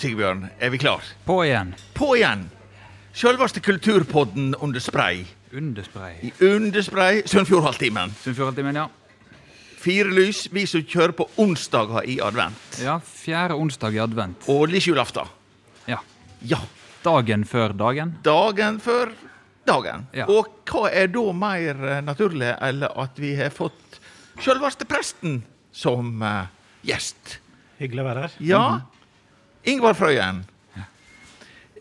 Sigbjørn, er vi klar? På igjen. På igjen! Sjølveste kulturpodden under spray. Underspray. I underspray Sunnfjordhalvtimen. Sunnfjordhalvtimen, ja. Fire lys, vi som kjører på onsdager i advent. Ja, Fjerde onsdag i advent. Og lillejulaften. Ja. Ja. Dagen før dagen. Dagen før dagen. Ja. Og hva er da mer eh, naturlig eller at vi har fått sjølveste presten som uh, gjest? Hyggelig å være her. Ja. Ingvar Frøyen.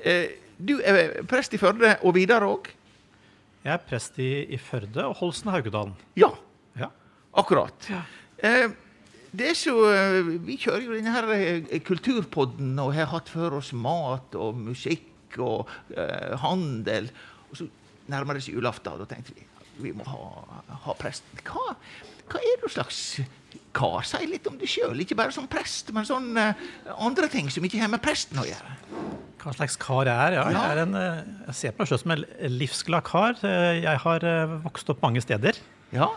Eh, du er prest i Førde og videre òg? Jeg er prest i, i Førde og Holsen Haugedalen. Ja, Ja. akkurat. Eh, det er så eh, Vi kjører jo denne her kulturpodden og har hatt for oss mat og musikk og eh, handel. Og så nærmer det seg julaften, og da tenkte vi vi må ha, ha presten. Hva, hva er du slags kar? Si litt om deg sjøl. Ikke bare som prest, men sånn eh, andre ting som ikke har med presten å gjøre. Hva slags kar jeg er? Ja, Ja. jeg, er en, eh, jeg ser på meg selv som en livsglad kar. Jeg har eh, vokst opp mange steder. Ja.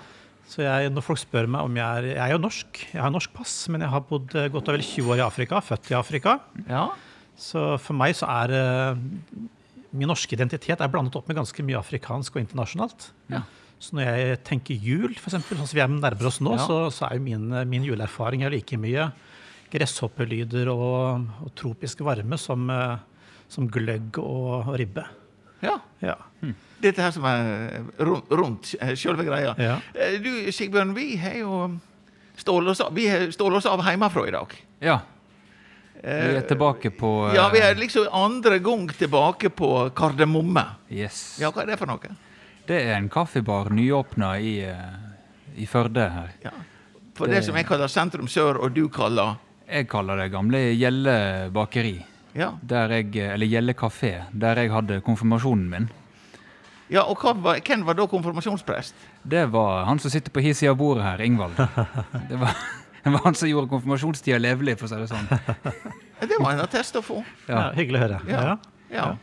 Så jeg, når folk spør meg om jeg er Jeg er jo norsk, jeg har norsk pass, men jeg har bodd eh, godt og vel 20 år i Afrika. Født i Afrika. ja. Så for meg så er min norske identitet er blandet opp med ganske mye afrikansk og internasjonalt. Ja. Så når jeg tenker jul, eksempel, sånn som vi er nærmer oss nå, Ja. så, så er jo min, min juleerfaring er like mye gresshoppelyder og, og tropisk varme som, eh, som gløgg og, og ribbe. ja. Ja. Dette her som er rundt, rundt eh, selve greia. Ja. Eh, Du, Sigbjørn, vi har jo stålet oss av, vi har stålet oss av hjemmefra i dag. Ja. Vi er tilbake på eh, Ja, vi er liksom andre gang tilbake på Kardemomme. Yes. Ja, hva er det for noe? Det er en kaffebar nyåpna i, eh, i Førde her. Ja. For det, Det- som jeg kaller sentrum sør, og du kaller Jeg kaller det gamle Gjelle bakeri. Ja, Der jeg, eller Gjelle kafé, der jeg hadde konfirmasjonen min. ja og hva var, hvem var da konfirmasjonsprest? Det var han som sitter på hi side av bordet her, Ingvald. Det var, det var han som gjorde konfirmasjonstida levelig, for å si det sånn. Det var en attest å få. Ja. Ja. hyggelig å høre. Ja. Ja.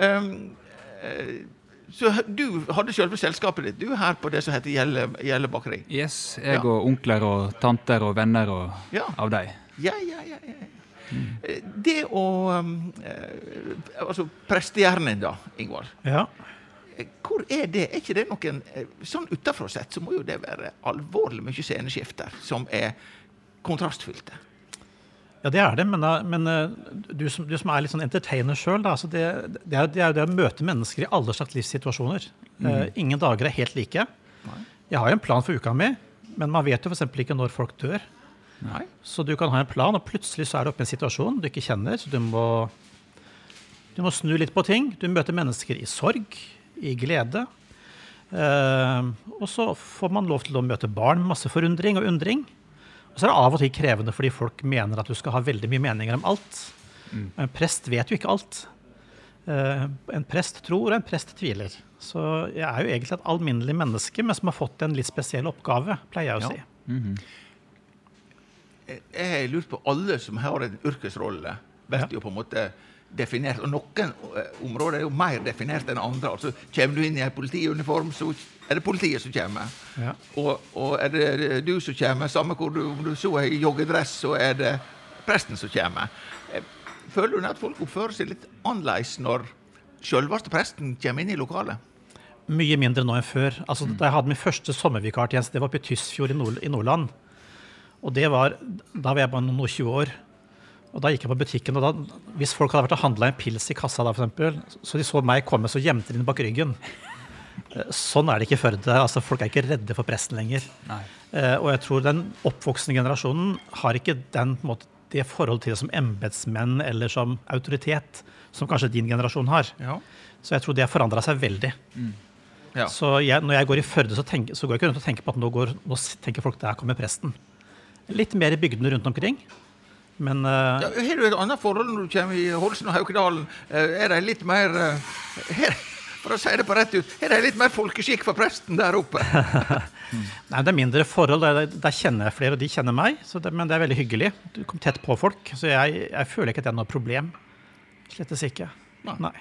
Ja. Um, eh, så du hadde selve selskapet ditt, du, her på det som heter Gjelle, Gjelle bakeri? Yes, jeg Ja. og onkler og tanter og venner og Ja. av deg. Ja, ja, ja. ja. Det å um, eh, Altså, prestehjernen, da, Ingvar. Ja. Eh, Hvor er det? Er ikke det noen eh, Sånn utenfra sett så må jo det være alvorlig mye sceneskifter som er kontrastfylte. Ja, det er det, men, men eh, du, som, du som er litt sånn entertainer sjøl, altså det, det, er, det jo det å møte mennesker i alle slags livssituasjoner. Eh, ingen dager er helt like. Nei. Jeg har jo en plan for uka mi, men man vet jo f.eks. ikke når folk dør. Nei. Så du kan ha en plan, og plutselig så er du oppe i en situasjon du ikke kjenner, så du må, du må snu litt på ting. Du møter mennesker i sorg, i glede. Uh, og så får man lov til å møte barn med masse forundring og undring. Og så er det av og til krevende fordi folk mener at du skal ha veldig mye meninger om alt. En prest vet jo ikke alt. Eh, en prest tror, og en prest tviler. Så jeg er jo egentlig et alminnelig menneske, men som har fått en litt spesiell oppgave, pleier jeg å Ja. si. Jeg jeg har lurt på alle som har en yrkesrolle, blir Ja. jo på en måte definert. Og noen eh, områder er jo mer definert enn andre. Altså, Kommer du inn i en politiuniform, så er det politiet som kommer. Ja. Og, og er det du som kommer, samme hvor du, om du så er i joggedress, så er det presten som kommer. Eh, Føler du at folk oppfører seg litt annerledes når selveste presten kommer inn i lokalet? Mye mindre nå enn før. Altså, Da jeg hadde min første sommervikartjeneste, det var i Tysfjord i, Nord i Nordland. Og det var, Da var jeg bare noen og 20 år. Og da gikk jeg på butikken, og da, Hvis folk hadde vært og handla en pils i kassa, da, for eksempel, så de så meg komme, så gjemte de den bak ryggen. Eh, Sånn er det ikke i Førde. Altså, folk er ikke redde for presten lenger. Eh, og jeg tror den oppvoksende generasjonen har ikke den, måte, det forholdet til det som embetsmenn eller som autoritet som kanskje din generasjon har. Ja. Så jeg tror det har forandra seg veldig. ja. Så jeg, når jeg går i Førde, så, tenker, så går jeg ikke rundt og tenker på at nå, går, nå tenker folk der kommer presten. Litt mer i bygdene rundt omkring. Men uh, Ja, har du et annet forhold når du kommer i Holsen og Haukedalen? Eh, Er de litt mer eh, her, For å si det på rett ut, er de litt mer folkeskikk for presten der oppe? nei, det er mindre forhold. Der, kjenner jeg flere, og de kjenner meg. Så det, men det er veldig hyggelig. Du kommer tett på folk. Så jeg, jeg føler ikke at det er noe problem. Slettes ikke. Nei. Nei.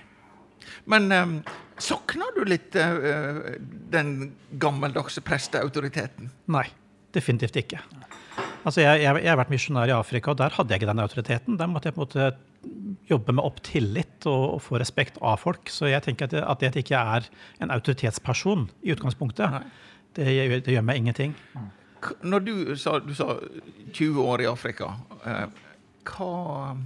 Men um, savner du litt uh, den gammeldagse presteautoriteten? Nei, definitivt ikke. Altså, jeg, jeg, jeg har vært misjonær i Afrika, og der hadde jeg ikke den autoriteten. Der måtte jeg på en måte jobbe med opp tillit og, og få respekt av folk. Så jeg tenker at det, at jeg ikke er en autoritetsperson i utgangspunktet, det, det gjør meg ingenting. Når du sa, du sa 20 år i Afrika, eh, hva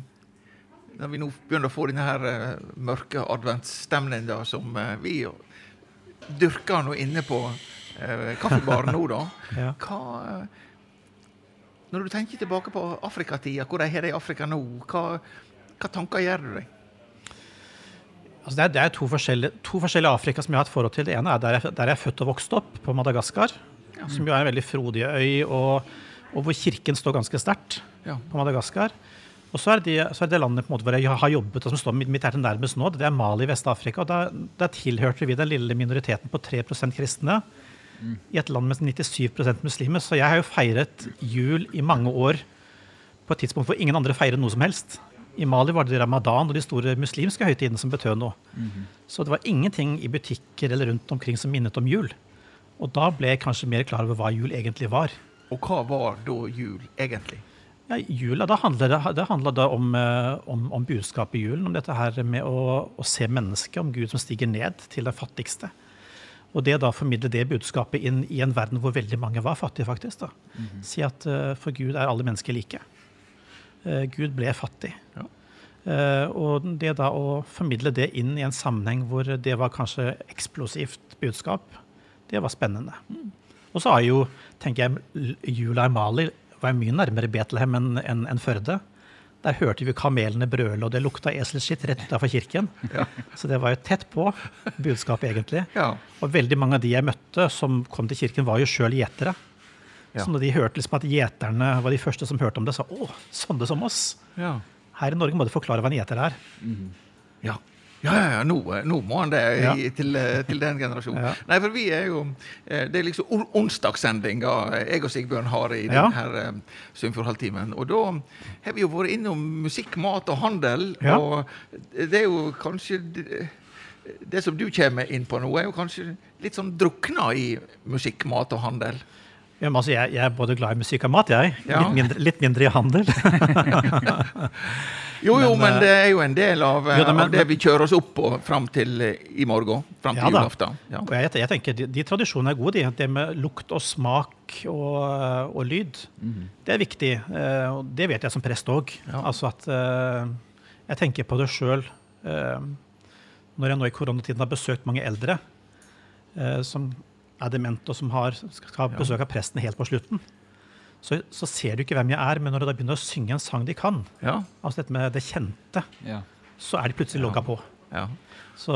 Når vi nå begynner å få denne her eh, mørke adventsstemninga som eh, vi dyrker nå inne på kaffebaren nå, da. Hva Når du tenker tilbake på Afrikatida, hvor de har det i Afrika nå, hva, hva tanker gjør du deg? Altså det er, det er to, forskjellige, to forskjellige Afrika som jeg har et forhold til. Det ene er der jeg, der jeg er født og vokst opp, på Madagaskar. Som jo er en veldig frodig øy, og, og hvor kirken står ganske sterkt Ja. på Madagaskar. Og så er det, så er det landet hvor jeg har jobbet, og som står mitt mitt hjerte nærmest nå, det er Mali i Vest-Afrika. og Der, der tilhørte vi den lille minoriteten på 3% kristne i et land med 97% muslimer. Så jeg har jo feiret jul i mange år på et tidspunkt hvor ingen andre feirer noe som helst. I Mali var det ramadan og de store muslimske høytidene som betød noe. Så det var ingenting i butikker eller rundt omkring som minnet om jul. Og da ble jeg kanskje mer klar over hva jul egentlig var. Og hva var da jul, egentlig? Ja, jula, da handler det, det handler da om, eh, om, om budskapet i julen. Om dette her med å, å se mennesket, om Gud som stiger ned til den fattigste. Og det da formidle det budskapet inn i en verden hvor veldig mange var fattige, faktisk. da. Si at uh, for Gud er alle mennesker like. Uh, Gud ble fattig. Ja. Uh, og det da å formidle det inn i en sammenheng hvor det var kanskje eksplosivt budskap, det var spennende. Og så har jo, tenker jeg, jula i Mali var mye nærmere Betlehem enn en, en Førde. Der hørte vi kamelene brøle, og det lukta eselskitt rett utafor kirken. Så det var jo tett på budskapet, egentlig. Ja. Og veldig mange av de jeg møtte som kom til kirken, var jo sjøl gjetere. Ja. Så når de hørte liksom at gjeterne var de første som hørte om det, sa å, sånne som oss. Ja. Her i Norge må du forklare hva en gjeter er. Ja. Ja, ja, ja. Nå, nå må han det Ja. i, til, eh, til den generasjonen. Ja. Nei, for vi er jo eh, Det er liksom on- onsdagssendinga jeg og Sigbjørn har i Ja. denne Sunnfjordhalvtimen. Og da har vi jo vært innom musikk, mat og handel. Ja. Og det er jo kanskje det, som du kommer inn på nå, er jo kanskje litt sånn drukna i musikk, mat og handel. Ja, men altså, jeg, jeg er både glad i musikk og mat, jeg. Ja. Litt, mindre, litt mindre i handel. Jo, jo, Men, men, eh, det er jo en del av, eh, Jo da, men- av det vi kjører oss opp på fram til eh, i morgen. Fram til Ja julaften. Ja. Og jeg, jeg tenker de, de tradisjonene er gode, de. Det med lukt og smak og, og lyd. Det er viktig. eh, Og det vet jeg som prest òg. Ja. Altså at eh, jeg tenker på det sjøl når jeg nå i koronatiden har besøkt mange eldre eh, som er demente og som har, skal ha besøk av presten helt på slutten. Så, så ser du ikke hvem jeg er, men når du da begynner å synge en sang de kan, Ja. altså dette med det kjente, Ja. så er de plutselig logga på. ja. Så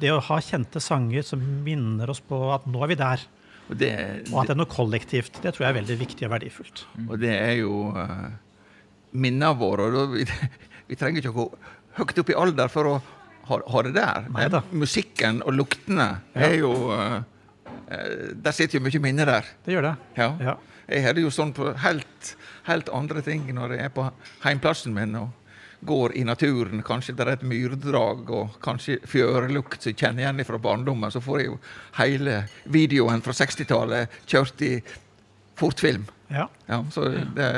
det å ha kjente sanger som minner oss på at nå er vi der, Og det, og at det er noe kollektivt, det tror jeg er veldig viktig og verdifullt. Og det er jo uh, minnene våre. Og vi, vi trenger ikke å gå høyt opp i alder for å ha, ha det der. Neida. Musikken og luktene Ja. er jo uh, Der sitter jo mye minner der. Det gjør det. Ja. Jeg har det jo sånn på helt, helt andre ting når jeg er på heimplassen min og går i naturen. Kanskje det er et myrdrag og kanskje fjørlukt som jeg kjenner igjen fra barndommen. Så får jeg jo hele videoen fra 60-tallet kjørt i fortfilm. Ja. Ja, så det,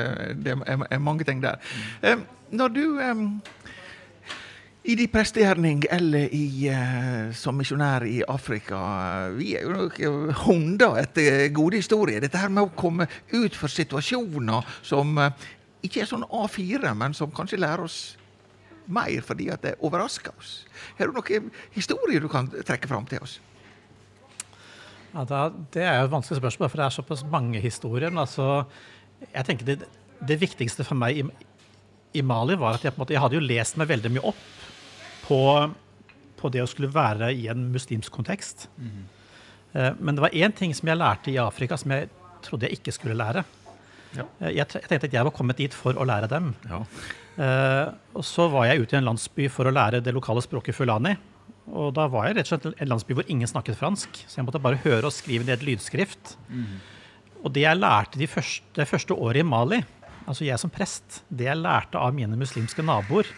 det er, mange ting der. Eh, når du i din prestegjerning eller i, uh, som misjonær i Afrika eh, Vi er jo noen hunder etter gode historier. Dette her med å komme ut for situasjoner som uh, ikke er sånn A4, men som kanskje lærer oss mer fordi at det overrasker oss. Har du noen historier du kan trekke fram til oss? Ja, da, det er jo et vanskelig spørsmål, for det er såpass mange historier. Men altså, jeg tenker det, det viktigste for meg i, i Mali var at jeg, måte, jeg hadde jo lest meg veldig mye opp på, på det å skulle være i en muslimsk kontekst. Eh, Men det var én ting som jeg lærte i Afrika som jeg trodde jeg ikke skulle lære. Ja. Eh, Jeg, tenkte at jeg var kommet dit for å lære dem. Ja. Eh, og så var jeg ute i en landsby for å lære det lokale språket fulani. Og da var jeg rett og slett en landsby hvor ingen snakket fransk, så jeg måtte bare høre og skrive ned lydskrift. Og det jeg lærte de første, det første året i Mali, altså jeg som prest, det jeg lærte av mine muslimske naboer,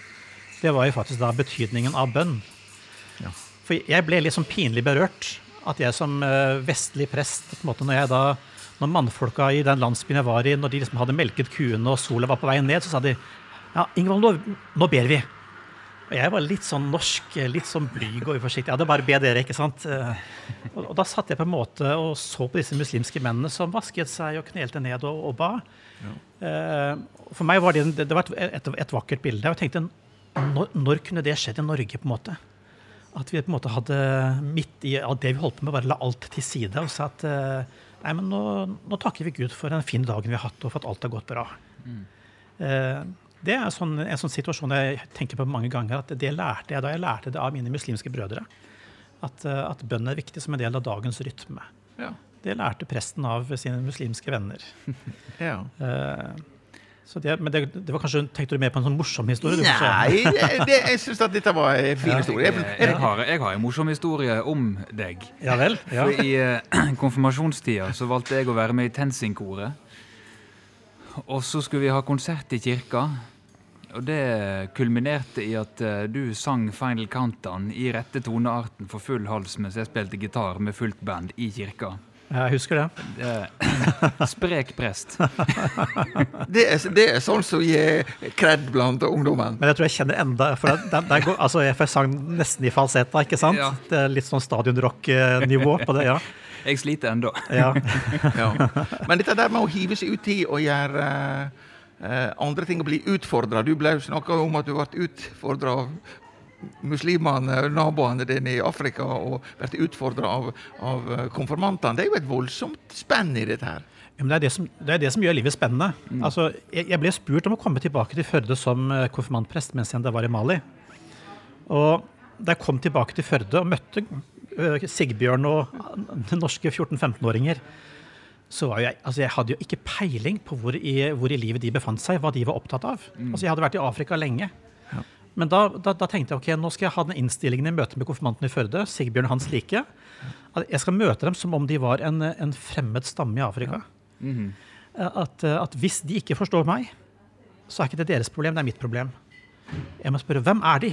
det var jo faktisk da betydningen av bønn. Ja. For jeg ble litt sånn pinlig berørt at jeg som eh, vestlig prest, på en måte når jeg da når mannfolka i den landsbyen jeg var i, når de liksom hadde melket kuene og sola var på vei ned, så sa de ja, Ingvald, nå, nå ber vi. Og jeg var litt sånn norsk, litt sånn blyg og uforsiktig. Ja, det er bare å be dere, ikke sant? Eh, Og, og da satt jeg på en måte og så på disse muslimske mennene som vasket seg og knelte ned og, og ba. Ja. For meg var det, det var et, et, et vakkert bilde. Jeg tenkte, når, når kunne det skjedd i Norge, på en måte? At vi på en måte hadde midt i det vi holdt på med, bare la alt til side og sa at eh, nei, men nå, nå takker vi Gud for den fine dagen vi har hatt, og for at alt har gått bra. Mm. Det er sånn, en sånn situasjon jeg tenker på mange ganger. at Det lærte jeg da jeg lærte det av mine muslimske brødre. At, eh, at bønn er viktig som en del av dagens rytme. Ja. Det lærte presten av sine muslimske venner. ja. Eh, Så det, men det, det var kanskje, Tenkte du mer på en sånn morsom historie? du. Nei, det, det, jeg syns at dette var en fin historie. Jeg, Jeg- jeg, har, jeg har en morsom historie om deg. Ja vel? Ja. For I uh, konfirmasjonstida så valgte jeg å være med i Tensing-koret. Og så skulle vi ha konsert i kirka. Og det kulminerte i at uh, du sang Final Countdown i rette tonearten for full hals mens jeg spilte gitar med fullt band i kirka. Jeg husker det. Det- Sprek prest. Det er, det er sånn som gir kred blant ungdommen. Men jeg tror jeg kjenner enda For der, der går, altså, jeg sang nesten i falsetta, ikke sant? Ja. Det er litt sånn stadionrock-nivå på det, ja. Jeg sliter ennå. ja. Ja. Men dette der med å hive seg uti og gjøre uh, andre ting og bli utfordra Du ble snakka om at du ble utfordra av muslimene, naboene dine i Afrika, og vært utfordra av, av eh, konfirmantene. Det er jo et voldsomt spenn i dette her. Ja, men det, er det, som, det er det som gjør livet spennende. Altså, jeg, jeg ble spurt om å komme tilbake til Førde som eh, konfirmantprest mens jeg var i Mali. Og da jeg kom tilbake til Førde og møtte eh, Sigbjørn og norske 14-15-åringer, så var jeg, altså jeg hadde jo ikke peiling på hvor i, hvor i livet de befant seg, hva de var opptatt av. Altså Jeg hadde vært i Afrika lenge. Men da, da, da tenkte jeg ok, nå skal jeg ha den innstillingen i møte med konfirmanten i Førde, Sigbjørn hans like. At jeg skal møte dem som om de var en, en fremmed stamme i Afrika. Mhm. At, at hvis de ikke forstår meg, så er ikke det deres problem, det er mitt problem. Jeg må spørre hvem er de?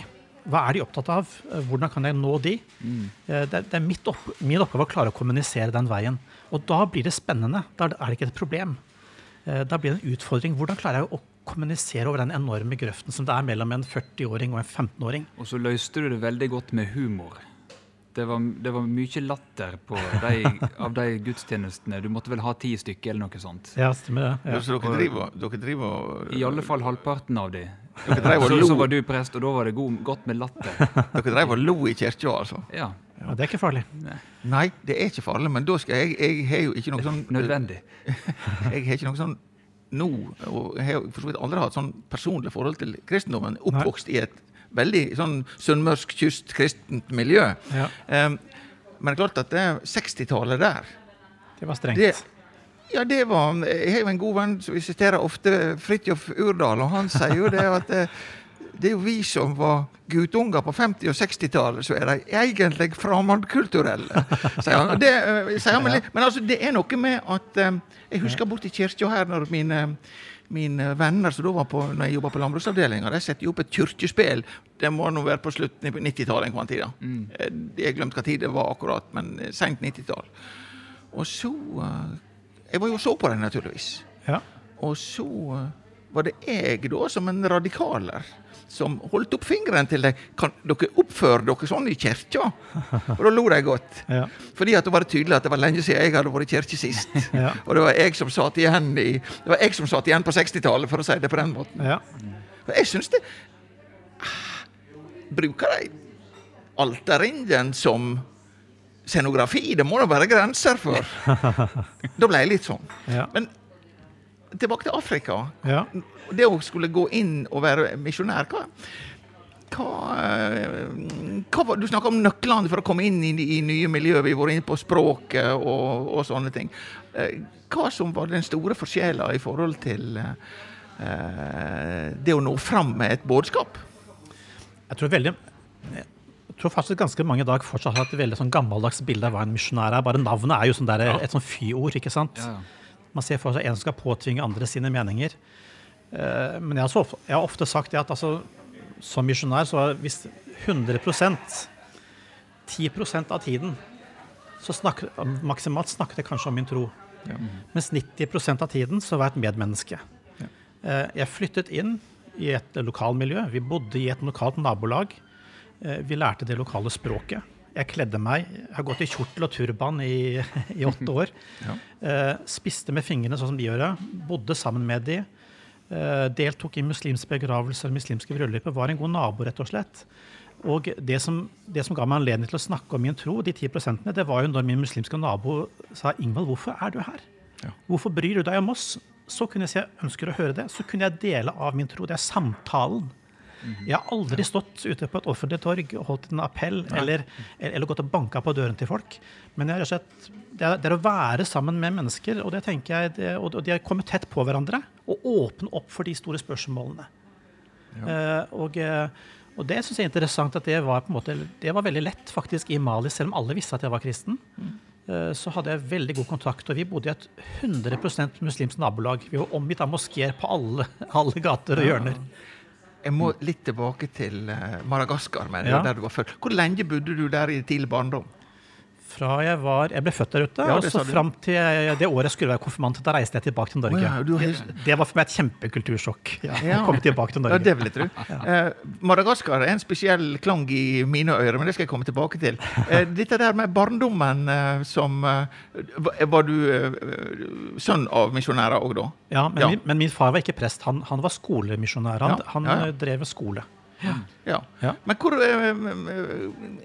Hva er de opptatt av? Hvordan kan jeg nå de? Mm. Det, det er mitt opp, min oppgave å klare å kommunisere den veien. Og da blir det spennende. Da er det ikke et problem. Eh, Da blir det en utfordring. Hvordan klarer jeg å kommunisere over den enorme grøften som det er mellom en 40-åring og en 15-åring? Og så løste du det veldig godt med humor. Det var, det var mye latter på de, av de gudstjenestene. Du måtte vel ha ti stykker eller noe sånt. Ja, stemmer det. Ja. Så dere driver, dere driver og- I alle fall halvparten av de. Så, så var du prest, og da var det god, godt med latter. dere drev og lo i kirka, altså? Ja, Ja, det er ikke farlig. Nei, det er ikke farlig, men da skal jeg Jeg har jo ikke noe sånn nødvendig. Jeg har ikke noe sånn nå, og jeg har for så vidt aldri hatt sånn personlig forhold til kristendommen. Oppvokst i et veldig sånn sunnmørsk kyst kristent miljø. Ja, Um, men det er klart at det 60-tallet der det var strengt. det, Ja, det var Jeg har jo en god venn som vi siterer ofte, Fridtjof Urdal, og han sier jo det at det, det er jo vi som var guttunger på 50- og 60-tallet, så er de egentlig fremmedkulturelle. Det, eh, men, altså, det er noe med at eh, Jeg husker borti kirka her når mine mine venner som da var på, når jeg jobba på landbruksavdelinga, de setter jo opp et kirkespill. Det må nå være på slutten av 90-tallet en tid. da. Eh, Jeg glemte hva tid det var akkurat, men seint 90-tall. Og så Jeg var jo og så på den, naturligvis. Ja. Og så var det jeg, da, som en radikaler, som holdt opp fingeren til deg. Kan dere oppføre dere sånn i kirka? Og da lo de godt. Ja. Fordi at det var tydelig at det var lenge siden jeg hadde vært i kirke sist. Ja. Og det var jeg som satt igjen i Det var jeg som satt igjen på 60-tallet, for å si det på den måten. Ja. Og jeg syns det ah, Bruker de alterringen som scenografi? Det må da være grenser for. Da ble jeg litt sånn. Ja. Men tilbake til Afrika. Ja. Det å skulle gå inn og være misjonær, hva, hva, eh, hva Du snakka om nøklene for å komme inn i, i nye miljøer. Vi har vært inne på språket og, og sånne ting. Eh, Hva som var den store forskjellen i forhold til uh, det å nå fram med et budskap? Jeg tror veldig jeg tror faktisk ganske mange i dag fortsatt har et veldig sånn gammeldags bilde av hva en misjonær er. Bare navnet er jo sånn der, et sånn fy-ord. ikke sant? Ja, ja. Man ser for seg en som skal påtvinge andre sine meninger. Eh, Men jeg har, så, ofte- jeg har ofte sagt at altså, som misjonær så hvis 100% 10% av tiden så snakker, maksimalt snakket jeg kanskje om min tro. Mens 90% av tiden så var jeg et medmenneske. Ja. Jeg flyttet inn i et lokalmiljø. Vi bodde i et lokalt nabolag. Eh, vi lærte det lokale språket. Jeg kledde meg. Jeg har gått i kjortel og turban i, i åtte år. Ja. Eh, spiste med fingrene sånn som de gjør det. Bodde sammen med de. Eh, deltok i muslimske begravelser, muslimske bryllupet. Var en god nabo, rett og slett. Og det som, det som ga meg anledning til å snakke om min tro, de 10 prosentene, det var jo når min muslimske nabo sa Ingvald, hvorfor er du her? Ja. Hvorfor bryr du deg om oss? Så kunne jeg si jeg ønsker å høre det. Så kunne jeg dele av min tro. Det er samtalen. Jeg har aldri stått ute på et offentlig torg og holdt en appell eller, eller gått og banka på døren til folk. Men jeg har sett, det, er, det er å være sammen med mennesker, og det tenker jeg, det, og de har kommet tett på hverandre. Og åpne opp for de store spørsmålene. Eh, og, eh, og det syns jeg er interessant at det var, på en måte, det var veldig lett faktisk i Mali, selv om alle visste at jeg var kristen. Eh, Så hadde jeg veldig god kontakt, og vi bodde i et 100% muslimsk nabolag. Vi var omgitt av moskeer på alle, alle gater og hjørner. Jeg må litt tilbake til eh, Madagaskar, mener jeg, Ja. der du var født. Hvor lenge bodde du der i tidlig barndom? Fra jeg var Jeg ble født der ute, Ja, og så fram til jeg, det året jeg skulle være konfirmant. Da reiste jeg tilbake til Norge. Oh, ja, du det, var for meg et kjempekultursjokk. Ja, Ja. komme tilbake til Ja, Norge. det vil jeg tro. Eh, Madagaskar er en spesiell klang i mine ører, men det skal jeg komme tilbake til. Eh, dette der med barndommen eh, som var- du sønn av misjonærer òg da? Ja, men, Ja. Min, men min far var ikke prest. Han, han var skolemisjonær. Han, Ja, han ja, ja. drev med skole. Ja. Ja. Men hvor eh,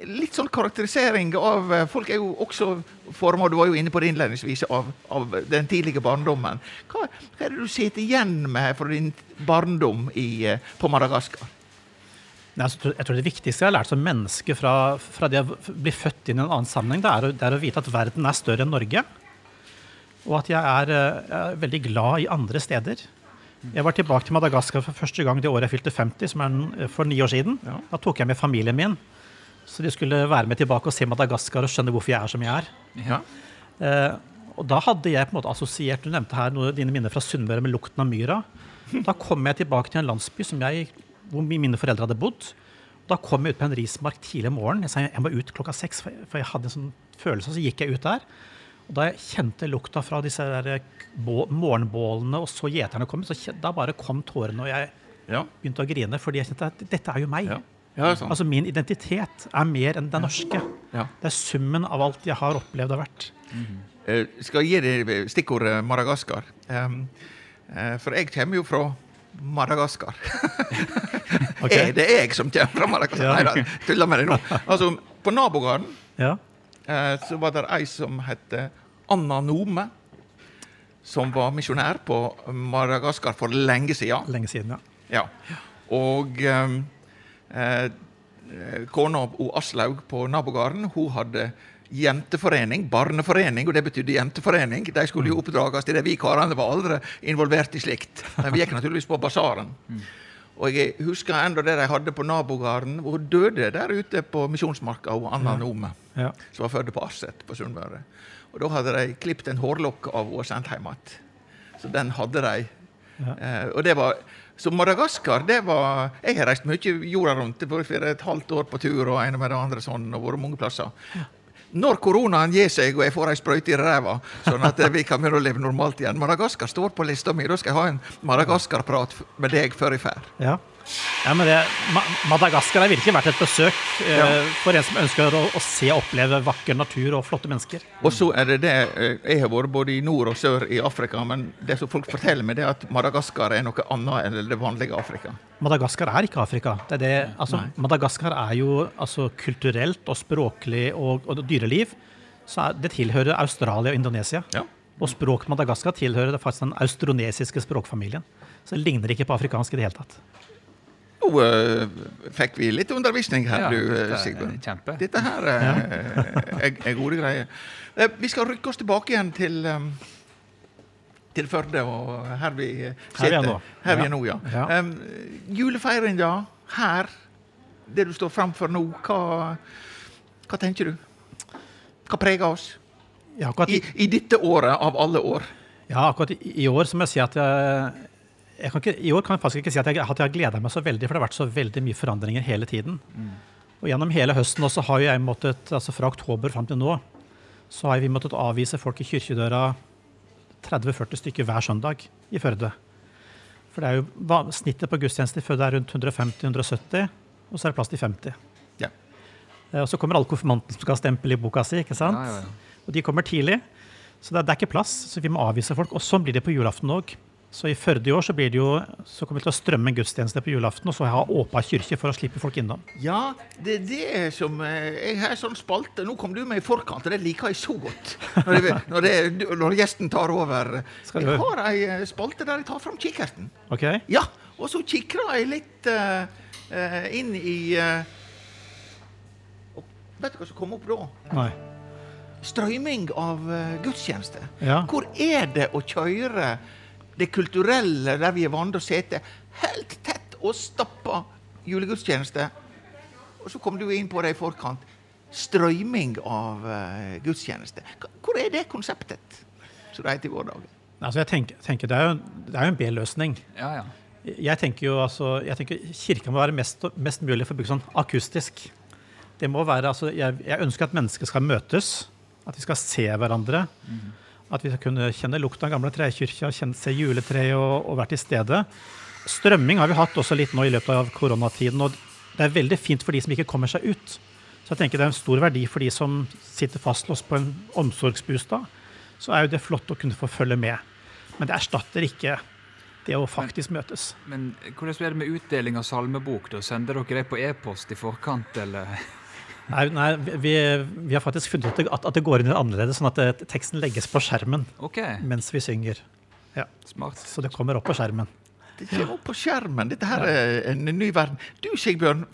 Litt sånn karakterisering av eh, Folk er jo også forma, du var jo inne på det innledningsvis, av, av den tidlige barndommen. Hva, hva er det du sitter igjen med fra din barndom i, eh, på Madagaskar? Nei, altså, jeg, tror, jeg tror det viktigste jeg har lært som menneske fra, fra det å bli født inn i en annen sammenheng, det er, det er å vite at verden er større enn Norge. Og at jeg er, eh, jeg er veldig glad i andre steder. Jeg var tilbake til Madagaskar for første gang det året jeg fylte 50, som er for ni år siden. Ja. Da tok jeg med familien min, så de skulle være med tilbake og se Madagaskar og skjønne hvorfor jeg er som jeg er. Ja. Eh, og da hadde jeg på en måte assosiert Du nevnte her noe, dine minner fra Sunnmøre med lukten av myra. Da kom jeg tilbake til en landsby som jeg, hvor mine foreldre hadde bodd. Da kom jeg ut på en rismark tidlig om morgenen. Jeg sa jeg må ut klokka seks, for jeg, for jeg hadde en sånn følelse. Så gikk jeg ut der. Og da jeg kjente lukta fra disse der morgenbålene, og så gjeterne kom, så da bare kom tårene, og jeg Ja. begynte å grine. Fordi jeg kjente at dette er jo meg. Ja. Ja, sånn. Altså Min identitet er mer enn den norske. Ja. Det er summen av alt jeg har opplevd og vært. Eh, skal jeg gi deg stikkordet Madagaskar. Um, uh, for jeg kommer jo fra Madagaskar. Det Er det jeg som kommer fra Madagaskar? Nei da, tuller med deg nå. Altså, på nabogården Ja. Eh, så var det ei som het Anna Nome. Som var misjonær på Madagaskar for lenge siden. Lenge siden, ja. Ja. Og um, eh, kona Aslaug på nabogården hun hadde jenteforening, barneforening, og det betydde jenteforening. De skulle jo oppdrages til det. Vi karene var aldri involvert i slikt. Men vi gikk naturligvis på basaren. Og jeg husker enda det de hadde på nabogården. Hun døde der ute på Misjonsmarka, hun Anna Nome, ja. som var født på Aset på Sunnmøre. Og da hadde de klippet en hårlokk av henne og sendt hjem igjen. Så den hadde de. Ja. Eh, og det var, så Madagaskar, det var Jeg har reist mye jorda rundt. Det var et halvt år på tur og en med det andre sånn, og vært mange plasser. Når koronaen gir seg og jeg får ei sprøyte i ræva, sånn at vi kan begynne å leve normalt igjen Madagaskar står på lista mi. Da skal jeg ha en Madagaskar-prat med deg før jeg drar. Ja. Ja, men det, Madagaskar har virkelig vært et besøk eh, Ja. for en som ønsker å, å se og oppleve vakker natur og flotte mennesker. Og så er det det eh, Jeg har vært både i nord og sør i Afrika, men det som folk forteller meg, det er at Madagaskar er noe annet enn det vanlige Afrika. Madagaskar er ikke Afrika. Det er det, altså, Madagaskar er jo altså, kulturelt og språklig og, og dyreliv. Så er, det tilhører Australia og Indonesia. Ja. Og språk Madagaskar tilhører det faktisk den austronesiske språkfamilien. Så det ligner ikke på afrikansk i det hele tatt. Nå uh, fikk vi litt undervisning her, Ja, du, dette Sigbjørn. kjempe. Dette her uh, er, er gode greier. Uh, vi skal rykke oss tilbake igjen til um, til Førde, og her vi sitter. Her er. Her vi er nå, ja. Ja. Um, julefeiringa her, det du står framfor nå, hva, hva tenker du? Hva preger oss? Ja, I, i, I dette året, av alle år. ja, akkurat i, i år så må jeg si at jeg, ikke, I år kan jeg faktisk ikke si at jeg, at jeg har gleda meg så veldig, for det har vært så veldig mye forandringer hele tiden. Og gjennom hele høsten også har jeg måttet, altså fra oktober fram til nå, så har vi måttet avvise folk i kirkedøra 30-40 stykker hver søndag i Førde. For det er jo snittet på gudstjeneste før det er rundt 150-170, og så er det plass til 50. Ja. Eh, Og så kommer alle konfirmantene som skal ha stempel i boka si, ikke sant? Ja, ja. Og de kommer tidlig, så det er, det er ikke plass. Så vi må avvise folk. Og sånn blir det på julaften òg. Så i Førde i år så, blir det jo, så kommer vi til å strømme en gudstjeneste på julaften, og så ha åpen kirke for å slippe folk innom. Ja, det er det som eh, Jeg har en sånn spalte. Nå kom du med i forkant, og det liker jeg så godt. Når, det, når, det, når gjesten tar over. Jeg har ei eh, spalte der jeg tar fram kikkerten. Ok? Ja, og så kikrer jeg litt eh, inn i uh, Vet du hva som kom opp da? Nei. Strøyming av eh, gudstjeneste. Ja. Hvor er det å kjøre det kulturelle, der vi er vant til å sitte helt tett og stappa julegudstjeneste? Og så kom du inn på det i forkant. Strøyming av uh, gudstjeneste. Hvor er det konseptet, som det heter i våre dager? Altså jeg tenker, tenker det, er jo, det er jo en B-løsning. ja, ja. Jeg tenker jo altså, jeg tenker Kirka må være mest, mest mulig for å bygge sånn akustisk. Det må være, altså, jeg, jeg ønsker at mennesker skal møtes, at de skal se hverandre. At vi skal kunne kjenne lukta av gamle trekirker, kjenne, se juletreet og, og være til stede. Strømming har vi hatt også litt nå i løpet av koronatiden, og det er veldig fint for de som ikke kommer seg ut. Så jeg tenker det er en stor verdi for de som sitter fastlåst på en omsorgsbostad. Så er jo det flott å kunne få følge med. Men det erstatter ikke det å faktisk møtes. Men hvordan blir det med utdeling av salmebok? da? Sender dere det på e-post i forkant, eller? Nei, nei vi, vi har faktisk funnet ut at, at det går inn annerledes, sånn at teksten legges på skjermen okay. mens vi synger. smart. Så det kommer opp på skjermen. Det kommer opp på skjermen. Dette her er en ny verden. Du, Sigbjørn,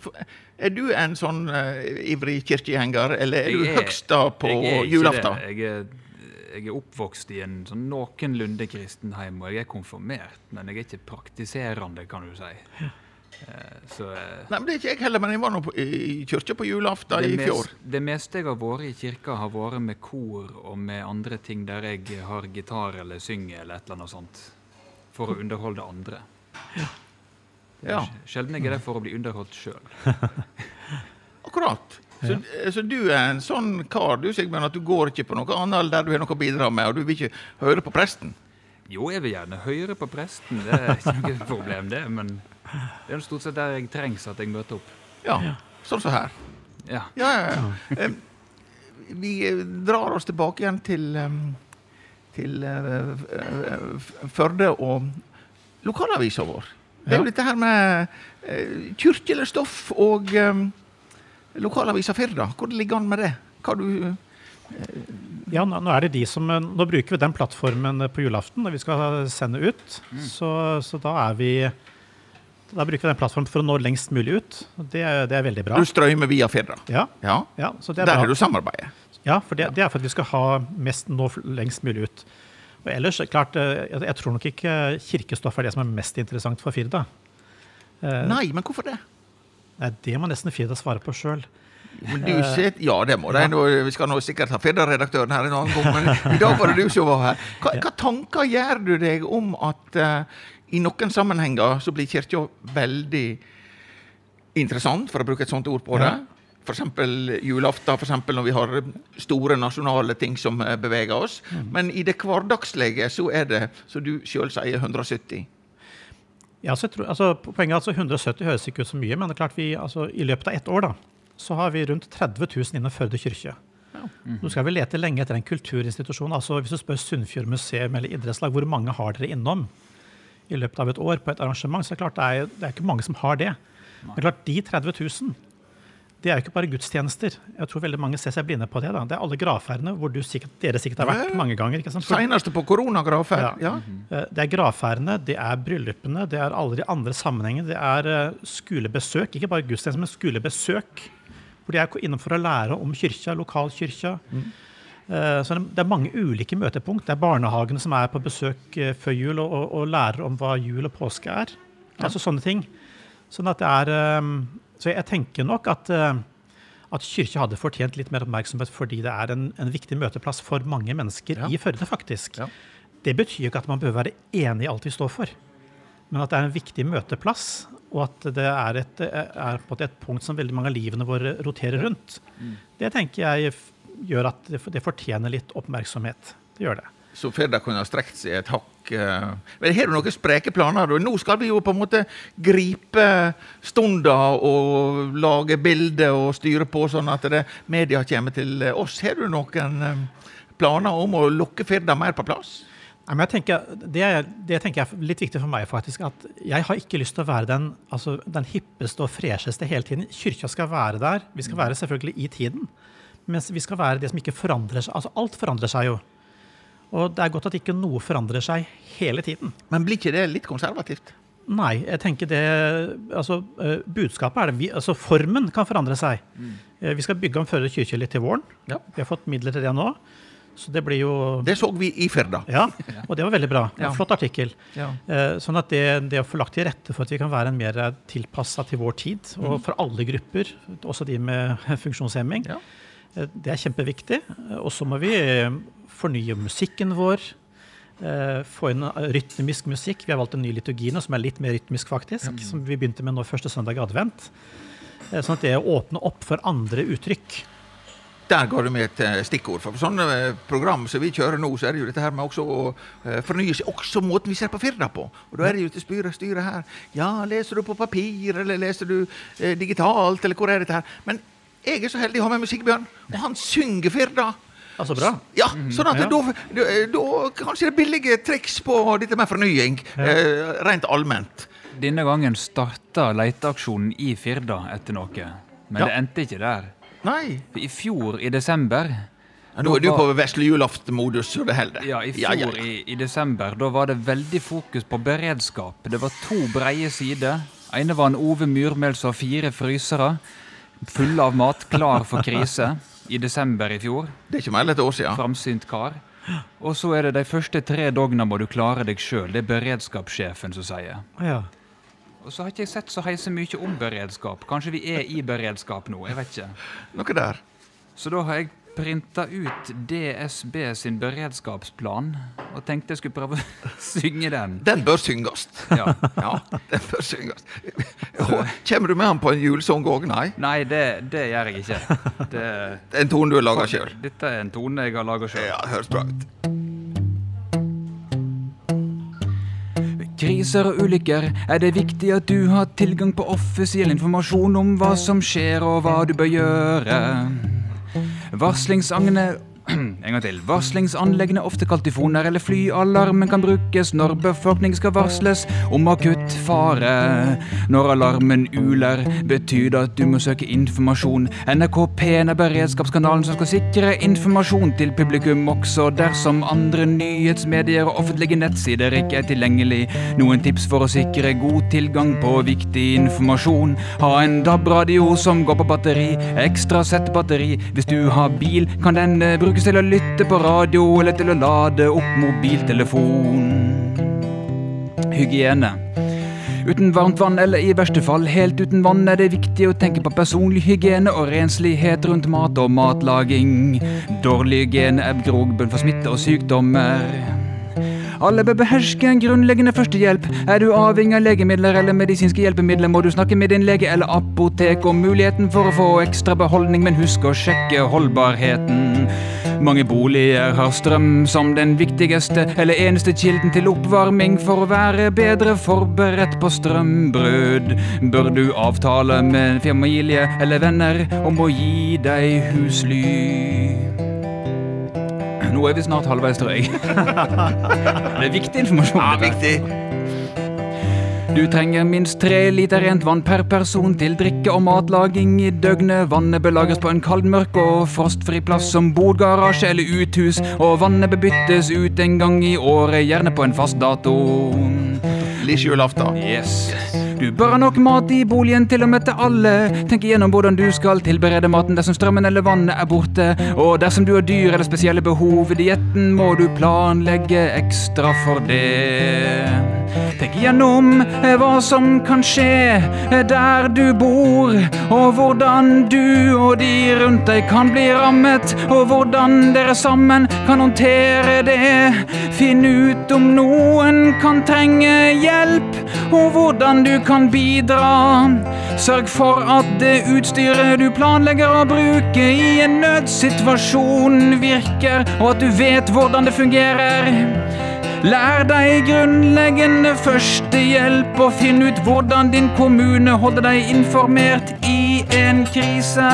er du en sånn uh, ivrig kirkegjenger, eller er du høgst da på jeg er julaften? Jeg er, jeg er oppvokst i en sånn noenlunde kristen hjem, og jeg er konfirmert, men jeg er ikke praktiserende, kan du si. Eh, Så eh, Nei, men Det er ikke jeg heller, men jeg var nå på- i kyrkja på julaften i fjor. Mest, det meste jeg har vært i kirka, har vært med kor og med andre ting der jeg har gitar eller synger eller et eller annet sånt. For å underholde andre. Ja, Sjelden jeg er der for å bli underholdt sjøl. akkurat. Så, så du er en sånn kar du, Sigmund, at du går ikke på noe annet der du har noe å bidra med, og du vil ikke høre på presten? Jo, jeg vil gjerne høre på presten, det er ikke noe problem, det. Men det er stort sett der jeg trengs at jeg møter opp. Ja, sånn som her. Ja. Ja, ja, ja. Vi eh, drar oss tilbake igjen til, til eh, eh, Førde og lokalavisa vår. Det er jo dette her med kirkelig stoff og lokalavisa Firda. Hvordan ligger an med det? Hva du Ja, nå, er det de som Nå bruker vi den plattformen på julaften når vi skal sende ut. Så, så da er vi Da bruker vi den plattformen for å nå lengst mulig ut. Det, er- det er veldig bra. Du strømmer via Firda. Ja, Ja. ja, så det er Der bra. har du samarbeidet. Ja, for det, det er for at vi skal ha mest nå lengst mulig ut. Og ellers, klart, eh, jeg, jeg tror nok ikke kirkestoff er det som er mest interessant for Firda. Eh, Nei, men hvorfor det? Nei, det må nesten Firda svare på sjøl. Men du set, ja, det må de. Ja. Vi skal nå sikkert ha Firda-redaktøren her en annen gang, men i dag var det du som var her. Hva, hva tanker gjør du deg om at eh, i noen sammenhenger så blir kirka veldig interessant, for å bruke et sånt ord på det? Ja. Eksempel julaften, for eksempel når vi har store nasjonale ting som eh, beveger oss. Men i det hverdagslige så er det, som du sjøl sier, 170. Ja, så jeg tror, altså, poenget er altså 170 høres ikke ut så mye, men det er klart vi, altså, i løpet av ett år da, så har vi rundt 30 000 innen Førde kirke. Nå skal vi lete lenge etter en kulturinstitusjon. altså Hvis du spør Sunnfjord museum eller idrettslag, hvor mange har dere innom i løpet av et år på et arrangement, så er det klart det er, det er ikke mange som har det. Men klart, de 30 000, det er jo ikke bare gudstjenester. Jeg tror veldig mange ser seg blinde på det. da. Det er alle gravferdene hvor du sikkert, dere sikkert har vært mange ganger. ikke sant? Seneste Senest på koronagravferd. Ja. Ja. Eh, Det er gravferdene, det er bryllupene, det er alle de andre sammenhengene. Det er eh, skolebesøk, ikke bare gudstjenester, men skolebesøk. Hvor de er innom for å lære om kyrkja, lokalkirka. Eh, Så det er mange ulike møtepunkt. Det er barnehagene som er på besøk eh, før jul og, og, og lærer om hva jul og påske er. Altså sånne ting. Sånn at det er eh, Så jeg tenker nok at eh, at kyrkja hadde fortjent litt mer oppmerksomhet fordi det er en, en viktig møteplass for mange mennesker Ja. i Førde, faktisk. Ja. Det betyr ikke at man bør være enig i alt vi står for, men at det er en viktig møteplass, og at det er et, er på et punkt som veldig mange av livene våre roterer rundt. Det tenker jeg gjør at det, det fortjener litt oppmerksomhet. Det gjør det. Så Firda kunne ha strekt seg et hakk. eh. Men har du noen spreke planer? da? Nå skal vi jo på en måte gripe stunda og lage bilder og styre på, sånn at det, media kommer til oss. Har du noen eh, planer om å lokke Firda mer på plass? Nei, men jeg tenker, det, det tenker jeg er litt viktig for meg, faktisk. At jeg har ikke lyst til å være den, altså, den hippeste og fresheste hele tiden. Kyrkja skal være der. Vi skal være selvfølgelig i tiden. Mens vi skal være det som ikke forandrer seg. Altså, alt forandrer seg jo. Og det er godt at ikke noe forandrer seg hele tiden. Men blir ikke det litt konservativt? Nei, jeg tenker det Altså, eh, budskapet er det vi, Altså, formen kan forandre seg. Mm. Vi skal bygge om Førde kirke litt til våren. Ja. Vi har fått midler til det nå. Så det blir jo Det så vi i Firda. Ja, og det var veldig bra. En Ja. flott artikkel. Ja. Eh, Sånn at det, det å få lagt til rette for at vi kan være en mer tilpassa til vår tid, og for alle grupper, også de med funksjonshemming, Ja. eh, det er kjempeviktig. Og så må vi eh, fornye musikken vår. eh, Få inn eh, rytmisk musikk. Vi har valgt en ny liturgi nå som er litt mer rytmisk, faktisk. Som vi begynte med nå første søndag i advent. Sånn at det å åpne opp for andre uttrykk. Der ga du med et stikkord. For sånne program som vi kjører nå, så er det jo dette her med også å fornye seg også måten vi ser på Firda på. Og da er det jo til styret, styret her. Ja, leser du på papir, eller leser du eh, digitalt, eller hvor er dette her? Men jeg er så heldig å ha med meg Sigbjørn, og han synger Firda. Altså bra. Ja, sånn at Ja. da, da, da kanskje det er billige triks på dette med fornying, eh, rent allment. Denne gangen starta leteaksjonen i Firda etter noe, men Ja. det endte ikke der. Nei. For I fjor, i desember Ja, nå er du på vesle julaften-modus, så det holder. Ja, i fjor ja, ja. I, i desember, da var det veldig fokus på beredskap. Det var to breie sider. ene var en Ove Myrmel som har fire frysere fulle av mat, klar for krise. I desember i fjor. Det er ikke mer enn et år siden. Framsynt kar. Og så er det de første tre dogna må du klare deg sjøl. Det er beredskapssjefen som sier. Ja. Og så har ikke jeg sett så heise mye om beredskap. Kanskje vi er i beredskap nå? Jeg vet ikke. Noe der. Så da har jeg printa ut DSB sin beredskapsplan og tenkte jeg skulle prøve å synge den. Den bør synges. Ja. Ja, den bør synges. Kommer du med han på en julesang òg? Nei. Nei, det, det gjør jeg ikke. Det, Det er en tone du har laga sjøl. dette er en tone jeg har laga sjøl. Ja, det høres bra ut. Kriser og ulykker er det viktig at du har tilgang på offisiell informasjon om hva som skjer og hva du bør gjøre. Varslingsagne en gang til. Varslingsanleggene, ofte kalt tyfoner eller flyalarmen, kan brukes når befolkning skal varsles om akutt fare. Når alarmen uler, betyr det at du må søke informasjon. NRK P1 er beredskapskanalen som skal sikre informasjon til publikum også dersom andre nyhetsmedier og offentlige nettsider ikke er tilgjengelig. Noen tips for å sikre god tilgang på viktig informasjon. Ha en DAB-radio som går på batteri, ekstra sett batteri. Hvis du har bil, kan den eh, brukes til å lytte på radio eller til å lade opp mobiltelefon. Hygiene. Uten varmt vann, eller i verste fall helt uten vann, er det viktig å tenke på personlig hygiene og renslighet rundt mat og matlaging. Dårlig hygiene er grogbunn for smitte og sykdommer. Alle bør beherske en grunnleggende førstehjelp. Er du avhengig av legemidler eller medisinske hjelpemidler, må du snakke med din lege eller apotek om muligheten for å få ekstra beholdning, men husk å sjekke holdbarheten. Mange boliger har strøm som den viktigste eller eneste kilden til oppvarming. For å være bedre forberedt på strømbrudd, bør du avtale med familie eller venner om å gi deg husly. Nå er vi snart halvveis, tror jeg. Det er viktig informasjon. Ja, viktig. Du trenger minst tre liter rent vann per person til drikke og matlaging i døgnet. Vannet bør lagres på en kald, mørk og frostfri plass som bodgarasje eller uthus. Og vannet bør byttes ut en gang i året, gjerne på en fast dato. Lise julaften. Yes. Du bør ha nok mat i boligen til å møte alle. Tenk igjennom hvordan du skal tilberede maten dersom strømmen eller vannet er borte. Og dersom du har dyr eller spesielle behov i dietten, må du planlegge ekstra for det. Tenk gjennom eh, hva som kan skje eh, der du bor, og hvordan du og de rundt deg kan bli rammet, og hvordan dere sammen kan håndtere det. Finn ut om noen kan trenge hjelp, og hvordan du kan bidra. Sørg for at det utstyret du planlegger å bruke i en nødsituasjon, virker, og at du vet hvordan det fungerer. Lær deg grunnleggende førstehjelp og finn ut hvordan din kommune holder deg informert i en krise.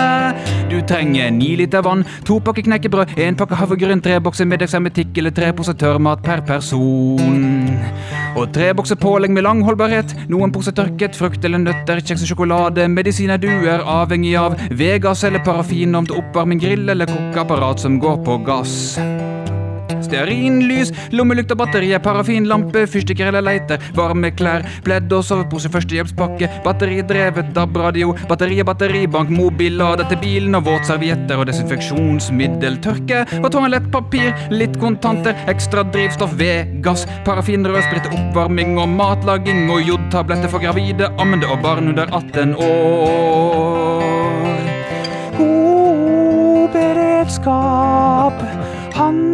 Du trenger ni liter vann, to pakker knekkebrød, én pakke havregryn, tre bokser middagshermetikk eller tre poser tørrmat per person. Og tre bokser pålegg med lang holdbarhet, noen poser tørket frukt eller nøtter, kjeks og sjokolade, medisiner du er avhengig av, vedgass eller parafinom til oppvarming, grill eller kokkeapparat som går på gass. Stearinlys, lommelykt og batterier, parafinlampe, fyrstikker eller leiter, varme klær, pledd og sovepose, førstehjelpspakke, batteridrevet DAB-radio, batteri og batteribank, mobillader til bilen og våtservietter og desinfeksjonsmiddel, tørke og toalettpapir, litt kontanter, ekstra drivstoff, ved, gass, parafin, rødsprit, oppvarming og matlaging og jodtabletter for gravide, ammende og barn under 18 år. God beredskap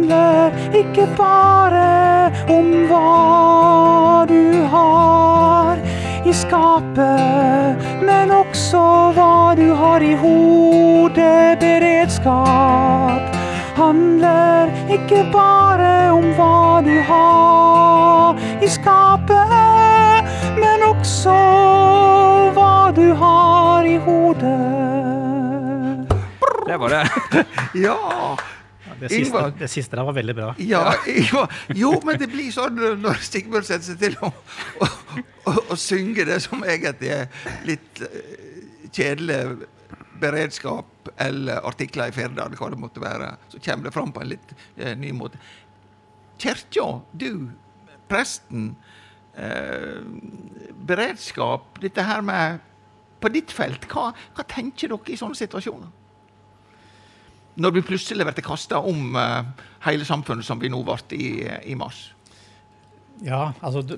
handler ikke bare om hva du har i skapet, men også hva du har i hodet. Beredskap handler ikke bare om hva du har i skapet, men også hva du har i hodet. Det var det. Ja! Det siste, Ingvar. det siste der var veldig bra. Ja, Ingvar, jo, men det blir sånn når Stigmund setter seg til å, å, å, å synge det som egentlig er litt eh, kjedelig beredskap eller artikler i Firda, eller hva det måtte være, så kommer det fram på en litt eh, ny måte. Kirka, du, presten, eh, beredskap, dette her med På ditt felt, hva, hva tenker dere i sånne situasjoner? Når vi plutselig blir kasta om eh, hele samfunnet, som vi nå ble i, i mars. Ja, altså, du,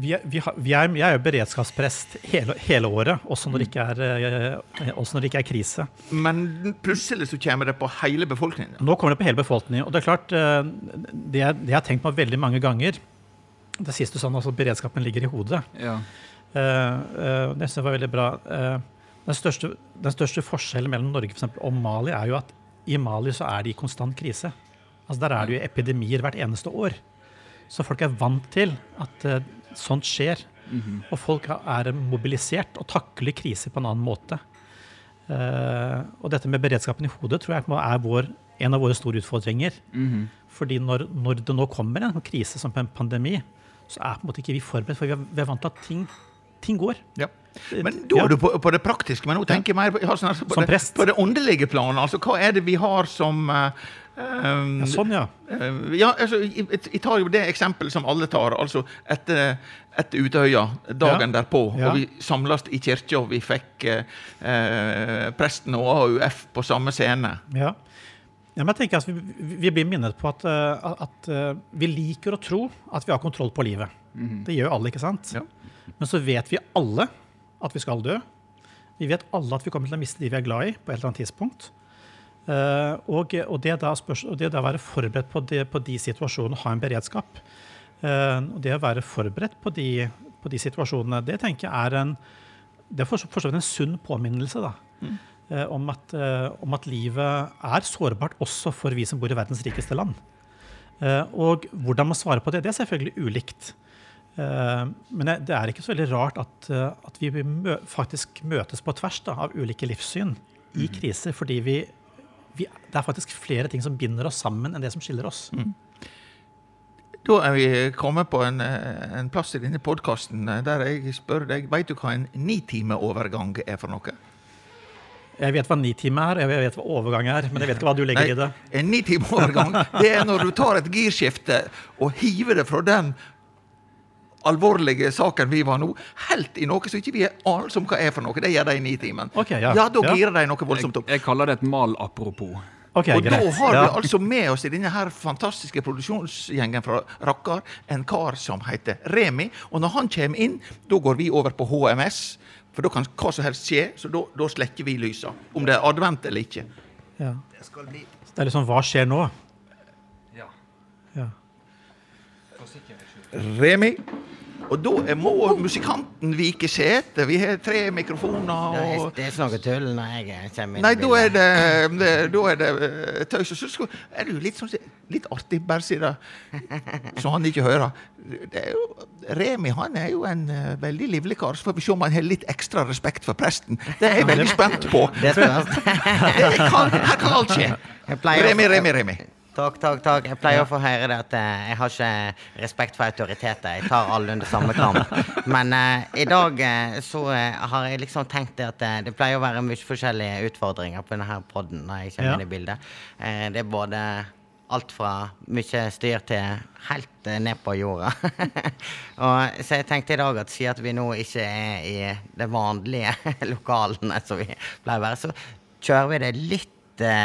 vi, er- vi, vi er, jeg er jo beredskapsprest hele, hele året, også når, det ikke er, eh, også når det ikke er krise. Men plutselig så kommer det på hele befolkningen. Nå kommer det på hele befolkningen. Og det er klart, eh, det, jeg- det jeg har tenkt på veldig mange ganger Det siste sånn, altså beredskapen ligger i hodet. Ja. Uh, eh, det synes jeg var veldig bra. Uh, den, største, den største forskjellen mellom Norge for eksempel, og Mali er jo at i Mali så er det i konstant krise. Altså Der er det jo epidemier hvert eneste år. Så folk er vant til at uh, sånt skjer. Og folk er mobilisert og takler kriser på en annen måte. Uh, og dette med beredskapen i hodet tror jeg er vår, en av våre store utfordringer. Mhm. Fordi når, når det nå kommer en krise som en pandemi, så er på en måte ikke vi forberedt, for vi er, vi er vant til at ting, ting går. Ja. Men da er du på, på det praktiske. Men nå tenker jeg mer på, ja, sånn, altså, på, det, på det åndelige planet. Altså, hva er det vi har som uh, um, Ja, sånn, ja. Uh, ja, altså, jeg, jeg tar jo det eksempelet som alle tar. altså Etter, etter Utøya, dagen Ja. derpå, og vi samles i kirka, og vi fikk uh, eh, presten og AUF på samme scene. ja. Ja, men jeg tenker at vi, vi blir minnet på at, eh, at eh, vi liker å tro at vi har kontroll på livet. Det gjør alle, ikke sant? Ja. Men så vet vi alle at vi skal dø. Vi vet alle at vi kommer til å miste de vi er glad i, på et eller annet tidspunkt. Eh, og, og, det da spørs, og det da være forberedt på, det, på de situasjonene, ha en beredskap, eh, og det å være forberedt på de, på de situasjonene, det tenker jeg er en det er for så vidt en sunn påminnelse da, eh, om, at, om at livet er sårbart også for vi som bor i verdens rikeste land. Og hvordan man svarer på det, det er selvfølgelig ulikt. Eh, men det- er ikke så veldig rart at, eh, at vi faktisk møtes på tvers da, av ulike livssyn i kriser, fordi vi, vi, det er faktisk flere ting som binder oss sammen enn det som skiller oss. Da er vi kommet på en, eh, en plass i denne podkasten der jeg spør deg Vet du hva en nitimeovergang er for noe? Jeg vet hva nitime er, og jeg vet hva overgang er, men jeg vet ikke hva du legger i det. En nitimeovergang det er når du tar et girskifte og hiver det fra den alvorlige saken vi var nå, helt i noe som ikke vi aner om hva er for noe. Det gjør de i nitimen. Okay, ja. da Ja. girer de noe voldsomt opp. jeg kaller det et mal apropos. Ok, og da har Ja. vi altså med oss i denne her fantastiske produksjonsgjengen fra Rakkar en kar som heter Remi. Og når han kommer inn, da går vi over på HMS. For da kan hva som helst skje, så da, da slekker vi lysa. Om det er advent eller ikke. Ja. Så det er liksom Hva skjer nå? Ja. Ja. Remi. Og da må musikanten vike sete. Vi har tre mikrofoner. Er, og... det er noe tull når jeg kommer inn Nei, da er det, det, da er det eh, tøys. Og så er det jo litt, sånn, litt artig, bare si det, så han ikke hører. Det er jo, Remi han er jo en uh, veldig livlig kar. Så får vi se om han har litt ekstra respekt for presten. Det er jeg veldig spent på. Det. Det kan, her kan alt skje. Remi, Remi, Remi. Takk, takk, takk. Jeg pleier å få høre det at eh, jeg har ikke respekt for autoriteter. Jeg tar alle under samme kam. Men eh, i dag eh, så eh, har jeg liksom tenkt det at det pleier å være mye forskjellige utfordringer på denne podden når jeg kommer Ja. inn i bildet. Eh, det er både alt fra mye styr til helt ned på jorda. og, så jeg tenkte i dag at siden vi nå ikke er i det vanlige lokalene som vi pleier å være, så kjører vi det litt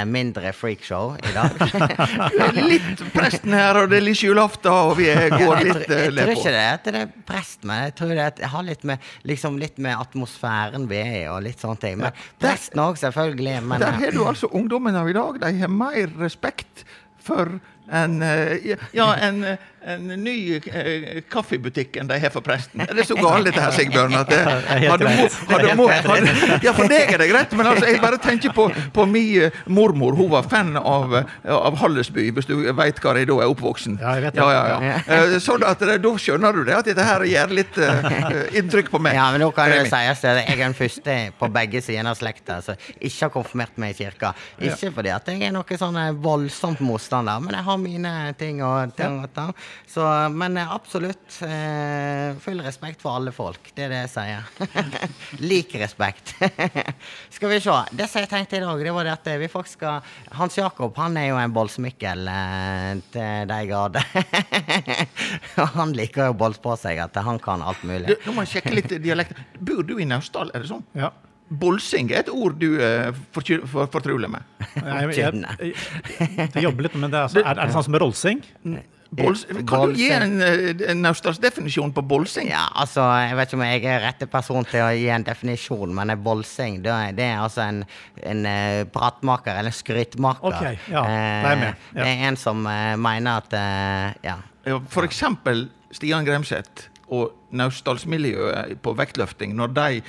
mindre freakshow i dag. Litt presten her, og det er litt julaften, og vi går litt tror, eh, jeg tror ikke det er at det er prest, men jeg tror det, er at jeg har litt med, liksom litt med atmosfæren vi er i, og litt sånne ting. Men presten òg, selvfølgelig. Men Der har du altså ungdommen av i dag. De har mer respekt for en, eh, ja, en, en ny eh, kaffebutikk enn de har for presten. Er det så galt dette her, Sigbjørn? At det, er helt hadde, greit. hadde, mo- hadde, ja, for deg er det greit, men altså, jeg bare tenker på, på min eh, mormor. Hun var fan av, eh, av Hallesby, hvis du veit hvor jeg da er oppvoksen. Ja, jeg vet det. Ja, ja, ja. Eh, Sånn at da skjønner du det, at dette her gjør litt uh, inntrykk på meg. Ja, men nå kan det sies at jeg er den første på begge sider av slekta som ikke har konfirmert meg i kirka. Ikke fordi at jeg er noe sånn eh, voldsomt motstander, men jeg har mine ting og ting og tang. Så, men eh, absolutt eh, full respekt for alle folk. Det er det jeg sier. Lik respekt. skal vi se. Det som jeg tenkte i dag, det var det at eh, vi faktisk skal Hans Jakob han er jo en bolsmikkel til de grader. Han liker jo å bolse på seg at han kan alt mulig. Du, nå må jeg sjekke litt dialekt. Bor du i Naustdal, er det sånn? Ja. Bolsing er et ord du uh, fortru- for, fortruler med. Jeg, jeg, jeg, jeg jobber litt med det. Altså, er, er det sånn som rolsing? Bols Eh, kan du gi en, en, eh, en på bolsing? Ja, altså, Jeg vet ikke om jeg er rette person til å gi en definisjon, men en bolsing det er, det er altså en, en eh, pratmaker, eller en skrytmaker. Ok, ja, det, er med, ja. Det er en som eh, mener at eh, Ja. Ja, For eksempel Stian Gremseth og Naustdalsmiljøet på vektløfting, når de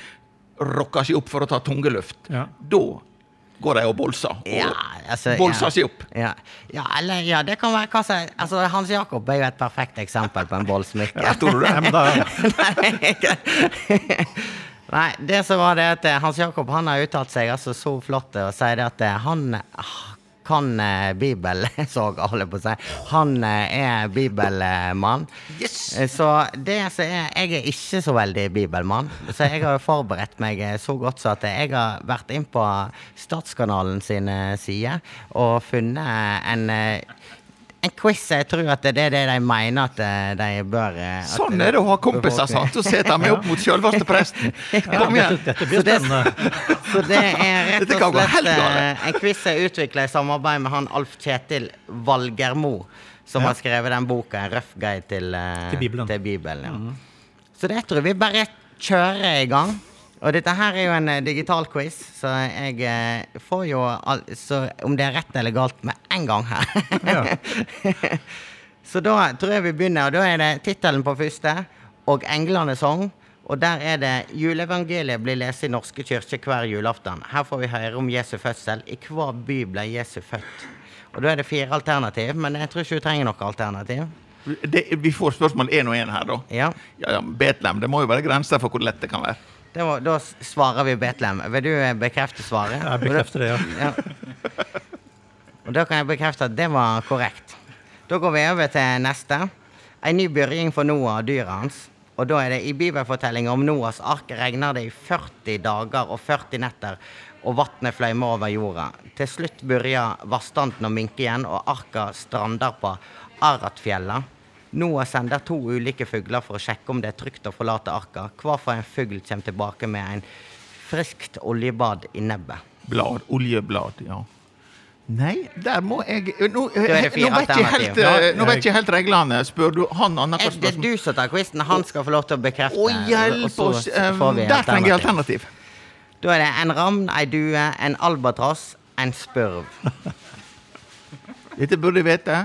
rocker seg opp for å ta tungeluft, luft, da går de og bolser. Og Ja, altså, bolser ja. seg opp. Ja, ja, eller ja, det kan være hva som Altså, Hans Jakob er jo et perfekt eksempel på en bollsmykke. Ja, tror du det? Nei, det som var det at eh, Hans Jakob han har uttalt seg altså så flott og sier det at eh, han eh, Bibel, så holder jeg på å si. Han eh, er bibelmann. Yes! Eh, Så det som er Jeg er ikke så veldig bibelmann, så jeg har forberedt meg eh, så godt så at jeg har vært inn på Statskanalen sine sider og funnet en en quiz. Jeg tror at det er det de mener at eh, de bør eh, at Sånn er det å ha kompiser, sant? Så setter meg opp mot sjølveste presten. Kom igjen! dette blir spennende. Så det er rett og slett eh, en quiz jeg utvikla i samarbeid med han Alf Kjetil Valgermo, som har skrevet den boka 'En røff guide til, Til Bibelen. Til Bibelen ja. Så det tror jeg vi bare kjører i gang. Og dette her er jo en eh, digital quiz, så jeg eh, får jo al så om det er rett eller galt med en gang her. Ja. Så da tror jeg vi begynner, og da er det tittelen på første, og Englene sang. Og der er det 'Juleevangeliet blir lest i Norske kirke hver julaften'. Her får vi høre om Jesu fødsel. I hva by ble Jesu født? Og da er det fire alternativ, men jeg tror ikke du trenger noe alternativ. Det, vi får spørsmål én og én her, da. Ja, ja, Betlehem. Det må jo være grenser for hvor lett det kan være. Var, Da svarer vi Betlehem. Vil du eh, bekrefte svaret? Jeg bekrefter det, ja. Ja. Og da kan jeg bekrefte at det var korrekt. Da går vi over til neste. En ny byrjing for Noah og dyret hans. Og da er det i bibelfortellinga om Noahs ark regner det i 40 dager og 40 netter, og vannet fløymer over jorda. Til slutt begynner vannstanden å minke igjen, og arka strander på Aratfjella. Noah sender to ulike fugler for å sjekke om det er trygt å forlate arka. Hva for en fugl kommer tilbake med en friskt oljebad i nebbet? Blad. Oljeblad, ja. Nei, der må jeg Nå, er nå vet ikke eh, jeg- helt reglene. Spør du han Er spørsmål? det er du som tar quizen? Han skal få lov til å bekrefte. Å, hjelp oss! eh, Der trenger jeg alternativ. alternativ. Da er det en ravn, ei due, en albatross, en spurv. Dette burde jeg vite.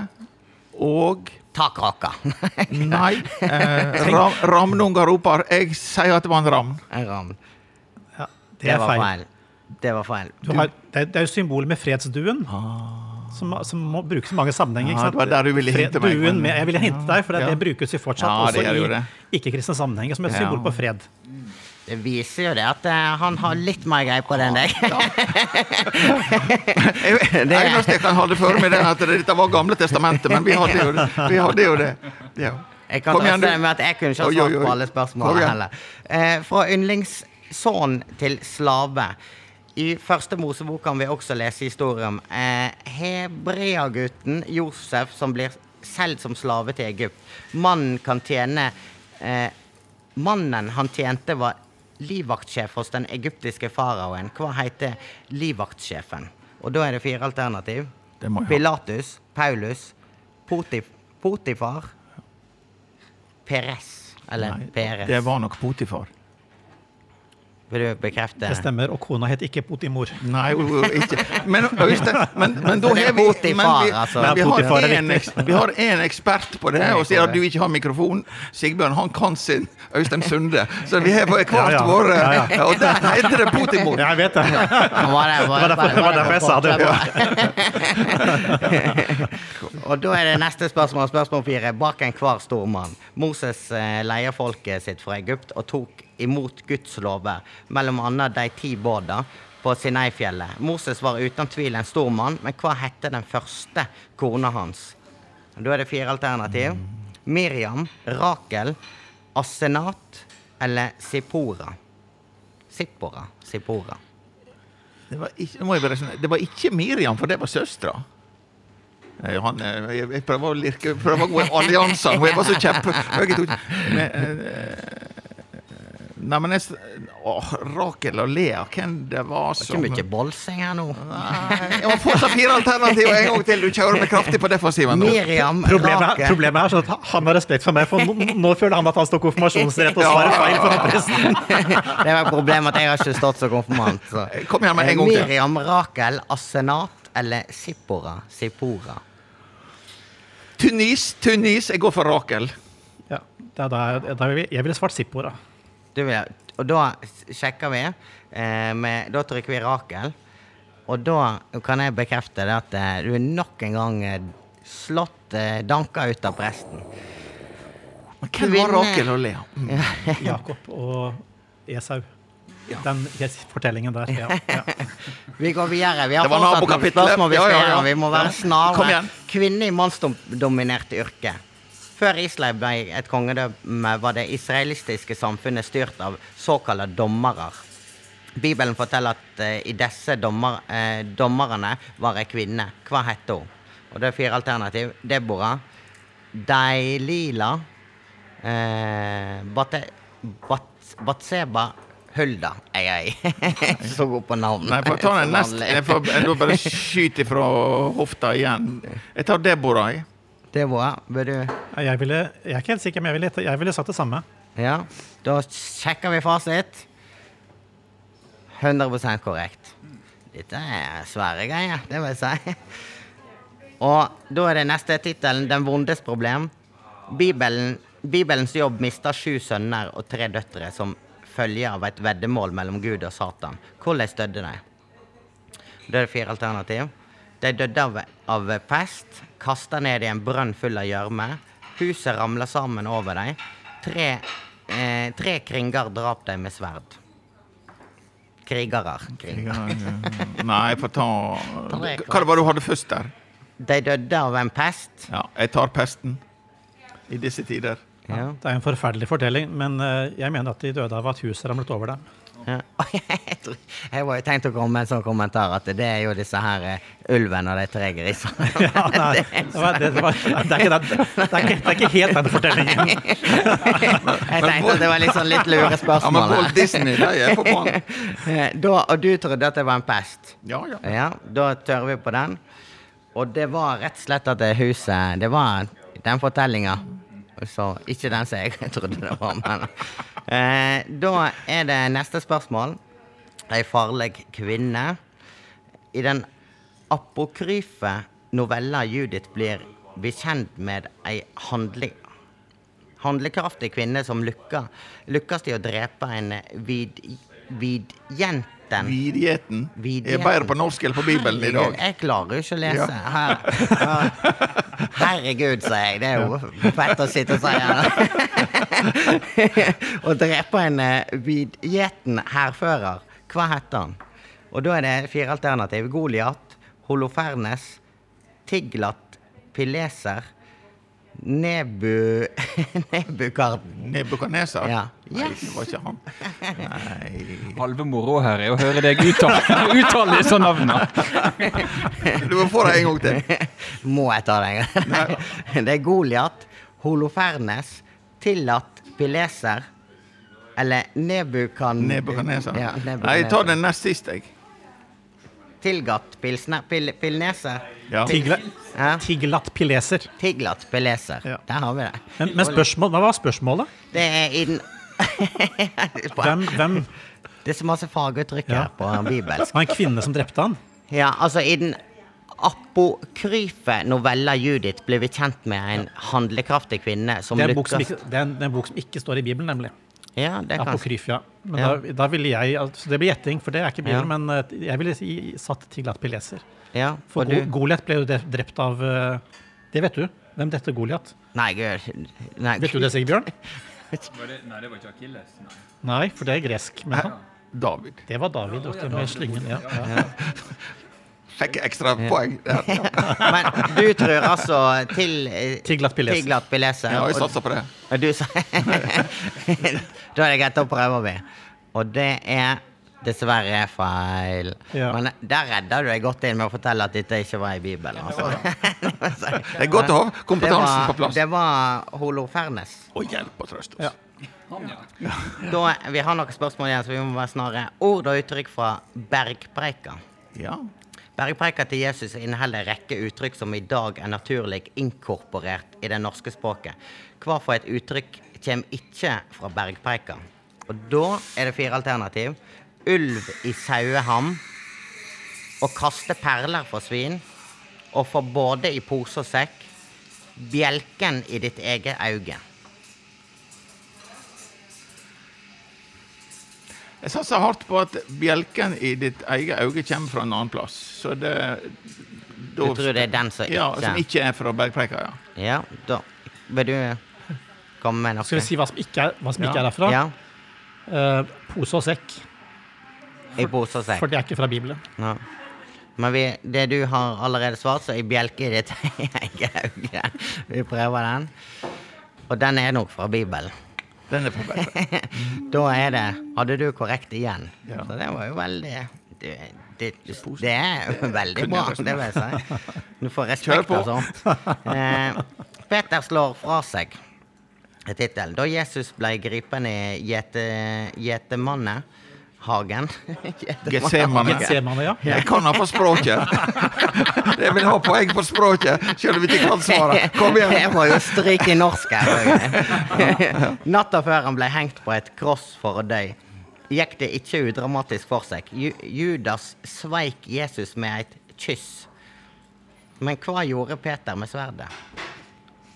Og Takrocka. Nei. Eh, ram, Ramnunga roper. Jeg sier at det var en ravn. en ravn. Ja, det Det var feil. feil. Det var feil. Du har, det, er, det er jo symbolet med fredsduen, som, som må brukes i mange sammenhenger. Ah. Ja, det var der du ville hinte meg, Duen med, jeg ville hinte deg, for det, Ja. det brukes jo fortsatt Ja, også i ikke-kristne sammenhenger som et Ja. symbol på fred. Det viser jo det at eh, han har litt mer greie på det enn deg. Det eneste jeg kan holde for meg, det er at dette var Gamle testamentet, men vi hadde jo det. Vi hadde jo det. Ja. Jeg kan Kom igjen, du. med at jeg kunne ikke ha svart på alle spørsmålene heller. Eh, fra yndlingssønn til slave. I første Mosebok kan vi også lese historien om eh, hebreagutten Josef som blir solgt som slave til Egypt. Mannen kan tjene eh, Mannen han tjente, var livvaktsjef hos den egyptiske faraoen. Hva heter livvaktsjefen? Og da er det fire alternativ. Det. Pilatus, Paulus, Potif Potifar, Peres. Eller Nei, Peres. Det var nok Potifar. Bekrefte? Det stemmer, og kona het ikke Potimor. Nei, ikke. Men, Øystein, men, men da har vi Potifar, men vi, altså. vi, har en, vi har en ekspert på det, og siden du ikke har mikrofon, Sigbjørn han kan sin Øystein Sunde. Så vi har hvert Ja, ja. våre Ja. Og der heter det Potimor. Ja, jeg vet det. Var derfor, det var derfor jeg sa det. Og da er det neste spørsmål, spørsmål fire. Bak enhver stor mann. Moses eh, leier folket sitt fra Egypt og tok imot Guds lover, annet de ti båda på Sinai-fjellet. Moses var uten tvil en stor mann, men hva hette den første kona hans? Da er det fire alternativ. Miriam, Rakel, Asenat eller Sippora. Sippora. Sippora. Det var ikke, det var ikke Miriam, for det var søstera. Eh, Han, jeg, jeg prøver å lirke, prøver å gå i allianser. Hun var så kjepp. og jeg tok- Men, eh, Nei, men jeg, åh, Rakel og Lea, hvem det var Ikke mye bolsing her nå. Nei, Jeg må fortsatt fire alternativer en gang til. Du kjører meg kraftig på defensiven. nå. Miriam, Problemet, er- Rakel problemet er sånn at han har respekt for meg, for nå, nå føler han at han står konfirmasjonsrett og svarer feil foran presten. Det var problemet at jeg har ikke stått som konfirmant. Så. Kom igjen med en gang til. Miriam, Rakel, Asenat eller Sippora? Sippora. Tunis, Tunis. Jeg går for Rakel. Ja, det er da, da vil jeg, jeg ville svart Sippora. Du vil, og da sjekker vi. Eh, med, da trykker vi Rakel. Og da kan jeg bekrefte det at eh, du er nok en gang eh, slått eh, danka ut av presten. Men hvem var Rakel og Lea? Mm. Jakob og Esau. Den fortellingen der. Ja, ja. Vi går videre. Vi har Det var fortsatt noen nabokapitlet. spørsmål vi Ja, skal ja, ja. Vi må være snarere. Kvinne i mannsdominerte yrke. Før Israel ble et kongedømme, var det israelistiske samfunnet styrt av såkalte dommere. Bibelen forteller at eh, i disse dommer, eh, dommerne var ei kvinne. Hva het hun? Og det er fire alternativ. Deborah, Deilila, eh, Bate, Bat, Batseba, Hulda. Jeg er ikke så god på navn. Nei, får ta den nest. Jeg får jeg får bare skyte fra hofta igjen. Jeg tar Deborah. jeg. Deborah, vil du Jeg, ville, jeg er ikke helt sikker, men jeg ville, jeg ville sagt det samme. Ja, da sjekker vi fasit. 100% korrekt. Dette er svære greier, det vil jeg si. Og da er det neste tittelen 'Den vondes problem'. Bibelen, Bibelens jobb mista sju sønner og tre døtre som følge av et veddemål mellom Gud og Satan. Hvordan døde de? Da er det fire alternativ. De døde av, av pest, kasta ned i en brønn full av gjørme. Huset ramler sammen over dem. Tre, eh, tre kringer drap dem med sverd. Krigere. Kriger. Nei, jeg får ta Hva var det du hadde først der? De døde av en pest. Ja, jeg tar pesten i disse tider. Ja. Det er en forferdelig fortelling, men eh, jeg mener at de døde av at huset ramlet over dem. Ja. Jeg var jo tenkt å komme med en sånn kommentar at det er jo disse her eh, ulven og de tre grisene. Ja, nei, det, var, det, det, var, det, er ikke, den- det, er ikke, det er ikke helt den fortellingen. Jeg tenkte at det var sånn litt lure Ja, men spørsmål. Walt Disney, de er på banen. Da, og du trodde at det var en pest? Ja, ja. Ja, da tør vi på den. Og det var rett og slett at det huset Det var den fortellinga. Så ikke den som jeg trodde det var, men eh, Da er det neste spørsmål. Ei farlig kvinne. I den apokryfe novella Judith blir vi kjent med ei handling handlekraftig kvinne som lykker, lykkes i å drepe en vid, vidjenten. Vidigheten. Vidigheten. Er bedre på norsk eller på Bibelen i dag. Jeg klarer jo ikke å lese. Ja. Her. Herregud, sier jeg. Det er jo fett å sitte og si her. Å drepe en eh, vidgjeten hærfører. Hva heter han? Og da er det fire alternativ. Goliat, Holofernes, Tiglat, Pileser, Nebu... Nebukarden. Nebukadneser? Ja. Nei, Yes. det var ikke han. Nei. Halve moro her er å høre deg uttale, uttale disse navnene. Du må få det en gang til. Må jeg ta det en gang? Det er Goliat, Holofernes, Tillat, Pileser eller Nebukan... Nebukaneser. Ja, Nei, jeg tar den nest sist, jeg. Tilgat, Pilsne, pil, Pilneser. Ja. Tigla, Ja. Tiglat Pileser. Tiglat, Pileser. Ja. Der har vi det. Men, men spørsmål, hva var spørsmålet? Det er i den Hvem, hvem Det er så masse faguttrykk Ja. her på bibelsk. var en kvinne som drepte han? Ja, altså i den apokryfe novella Judith ble vi kjent med en handlekraftig kvinne som Det er som ikke, det er en, det er en bok som ikke står i Bibelen, nemlig. Ja, det Apokryf, ja. Men Ja. Da, da ville jeg altså Det blir gjetting, for det er ikke Bibelen, Ja. men eh, jeg ville si, satt Tiglat Pileser. Ja, For Go Goliat ble jo drept av eh, Det vet du. Hvem dette Goliat? Nei, gud. Nei, Vet du det, Sigbjørn? nei, det var ikke Akilles. Nei. Nei, for det er gresk. Men han- David. det var David ja, ja, med slyngen. Ja, ja. Fikk ekstra poeng. Men du tror altså til eh, Tiglat Pileser. Tiglat Pileser. Ja, jeg satser på det. og du sa Da er det greit å prøve, vi. Og det er dessverre er feil. Ja. Men der redda du deg godt inn med å fortelle at dette ikke var i Bibelen. Altså. Det er godt å ha kompetansen var- på plass. Det var Holofernes. Og hjelp og trøst oss. Ja. Da, vi har noen spørsmål igjen, så vi må være snarere. Ord og uttrykk fra bergpreika. Ja. Bergpreika til Jesus inneholder en rekke uttrykk som i dag er naturlig inkorporert i det norske språket. Hva for et uttrykk kommer ikke fra bergpreika? Og da er det fire alternativ. Ulv i saueham. Å kaste perler for svin. Å få både i pose og sekk. Bjelken i ditt eget øye. Jeg satser hardt på at bjelken i ditt eget øye kommer fra en annen plass. Så det Du tror det er den som ikke Ja, som ikke er fra Bergpreika, ja. Ja, da vil du komme med noe? Skal vi si hva som ikke er, hva som ikke Ja. er derfra? Ja, Uh, pose og sekk. I pose og sekk. For det er ikke fra Bibelen. Ja. Men vi, det du har allerede svart, så i bjelke i ditt eget øye. Vi prøver den. Og den er nok fra Bibelen. Den er fra Bibelen. Da er det Hadde du korrekt igjen? Ja. Så det var jo veldig det, det, det er veldig bra, det vil jeg si. Du får respekt og sånt. Eh, Peter slår fra seg tittelen. Da Jesus ble gripen i gjete- Gjetemannehagen Getsemane. Getsemane, ja. Jeg kan ha på språket. Jeg vil ha poeng på språket, selv om jeg ikke kan svaret. Kom Jeg må jo stryke i norsk her. Natta før han ble hengt på et kross for å dø, gikk det ikke udramatisk for seg. Judas sveik Jesus med et kyss. Men hva gjorde Peter med sverdet?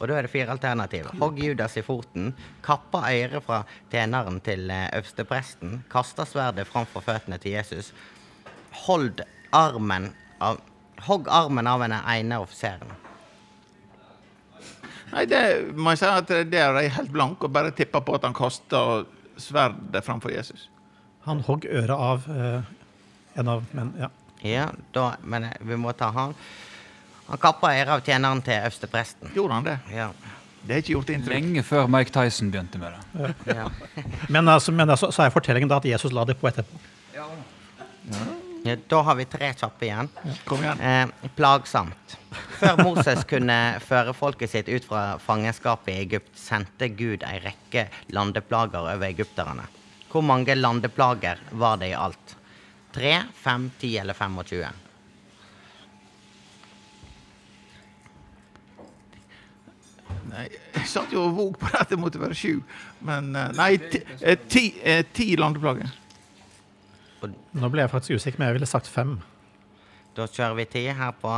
Og da er det fire alternativer. Hogg Judas i foten, kappa øret fra tjeneren til øverste presten, kasta sverdet framfor føttene til Jesus, hold armen av Hogg armen av den ene offiseren. Nei, det må jeg si at det er helt blank, og bare tipper på at han kasta sverdet framfor Jesus. Han hogg øret av eh, en av menn. Ja. Ja, da, men eh, vi må ta han. Han kappa øret av tjeneren til øverstepresten. Gjorde han det? Ja. Det er ikke gjort inntrykk. Lenge før Mike Tyson begynte med det. Ja. Men, altså, men altså, så er fortellingen da at Jesus la det på etterpå. Ja, da har vi tre kjappe igjen. Kom igjen. Eh, plagsomt. Før Moses kunne føre folket sitt ut fra fangenskapet i Egypt, sendte Gud ei rekke landeplager over egypterne. Hvor mange landeplager var det i alt? Tre, fem, ti eller 25? Nei, jeg satt jo og våg på at det måtte være sju. Men eh, nei, ti, eh, ti, eh, ti landeplager. Nå ble jeg faktisk usikker, men jeg ville sagt fem. Da kjører vi ti her på.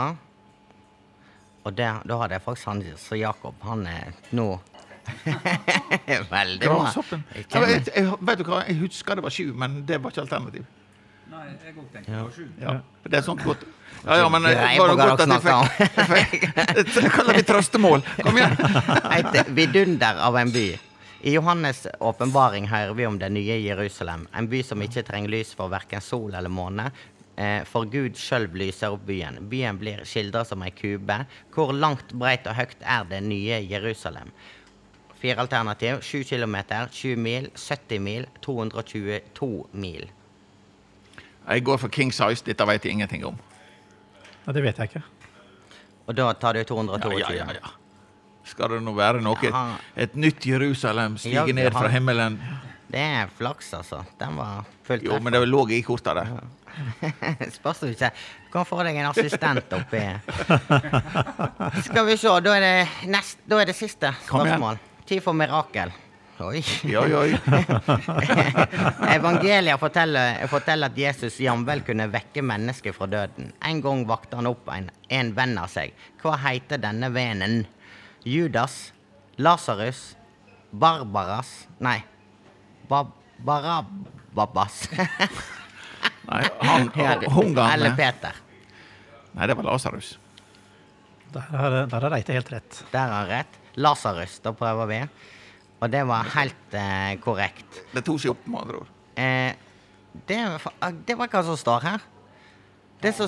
Og det, da hadde jeg faktisk han så Jakob. Han er nå Veldig bra. Jeg jeg, jeg, vet du hva, jeg husker det var sju, men det var ikke alternativ. Nei, jeg òg det var sju. Ja, det er sånt godt. Ja, ja, men eh, Grei var det hva godt at jeg fikk, Det kaller vi trøstemål. Kom igjen. Et vidunder av en by. I Johannes' åpenbaring hører vi om det nye Jerusalem, en by som ikke trenger lys for verken sol eller måne. Eh, For Gud sjøl lyser opp byen. Byen blir skildra som ei kube. Hvor langt, breit og høyt er det nye Jerusalem? Fire alternativ. 7 km, 20 mil, 70 mil, 222 mil. Jeg går for king size. Dette vet jeg ingenting om. Ja, det vet jeg ikke. Og da tar du 222. ja, ja, ja. Skal det nå være noe? Et, Et nytt Jerusalem Ja, stiger det ned fra himmelen? Det er flaks, altså. Den var fullt Jo, men det lå i korta der. Spørs du ikke. Du kan få deg en assistent oppi Skal vi se, da er det, nest, da er det siste spørsmål. Tid for mirakel. Oi. oi, ja. Evangeliet forteller, forteller at Jesus jamvel kunne vekke mennesker fra døden. En gang vakte han opp en, en venn av seg. Hva heter denne vennen? Judas? Lasarus? Barbaras? Nei. Ba Barabbas. Nei, han, Eller Peter. Nei, det var Lasarus. Der har Reite helt rett. Der har han rett. Lasarus, da prøver vi. Og det var helt eh, korrekt. Det tok seg opp, med andre ord. Eh, det, var ah, det var hva som står her. Det som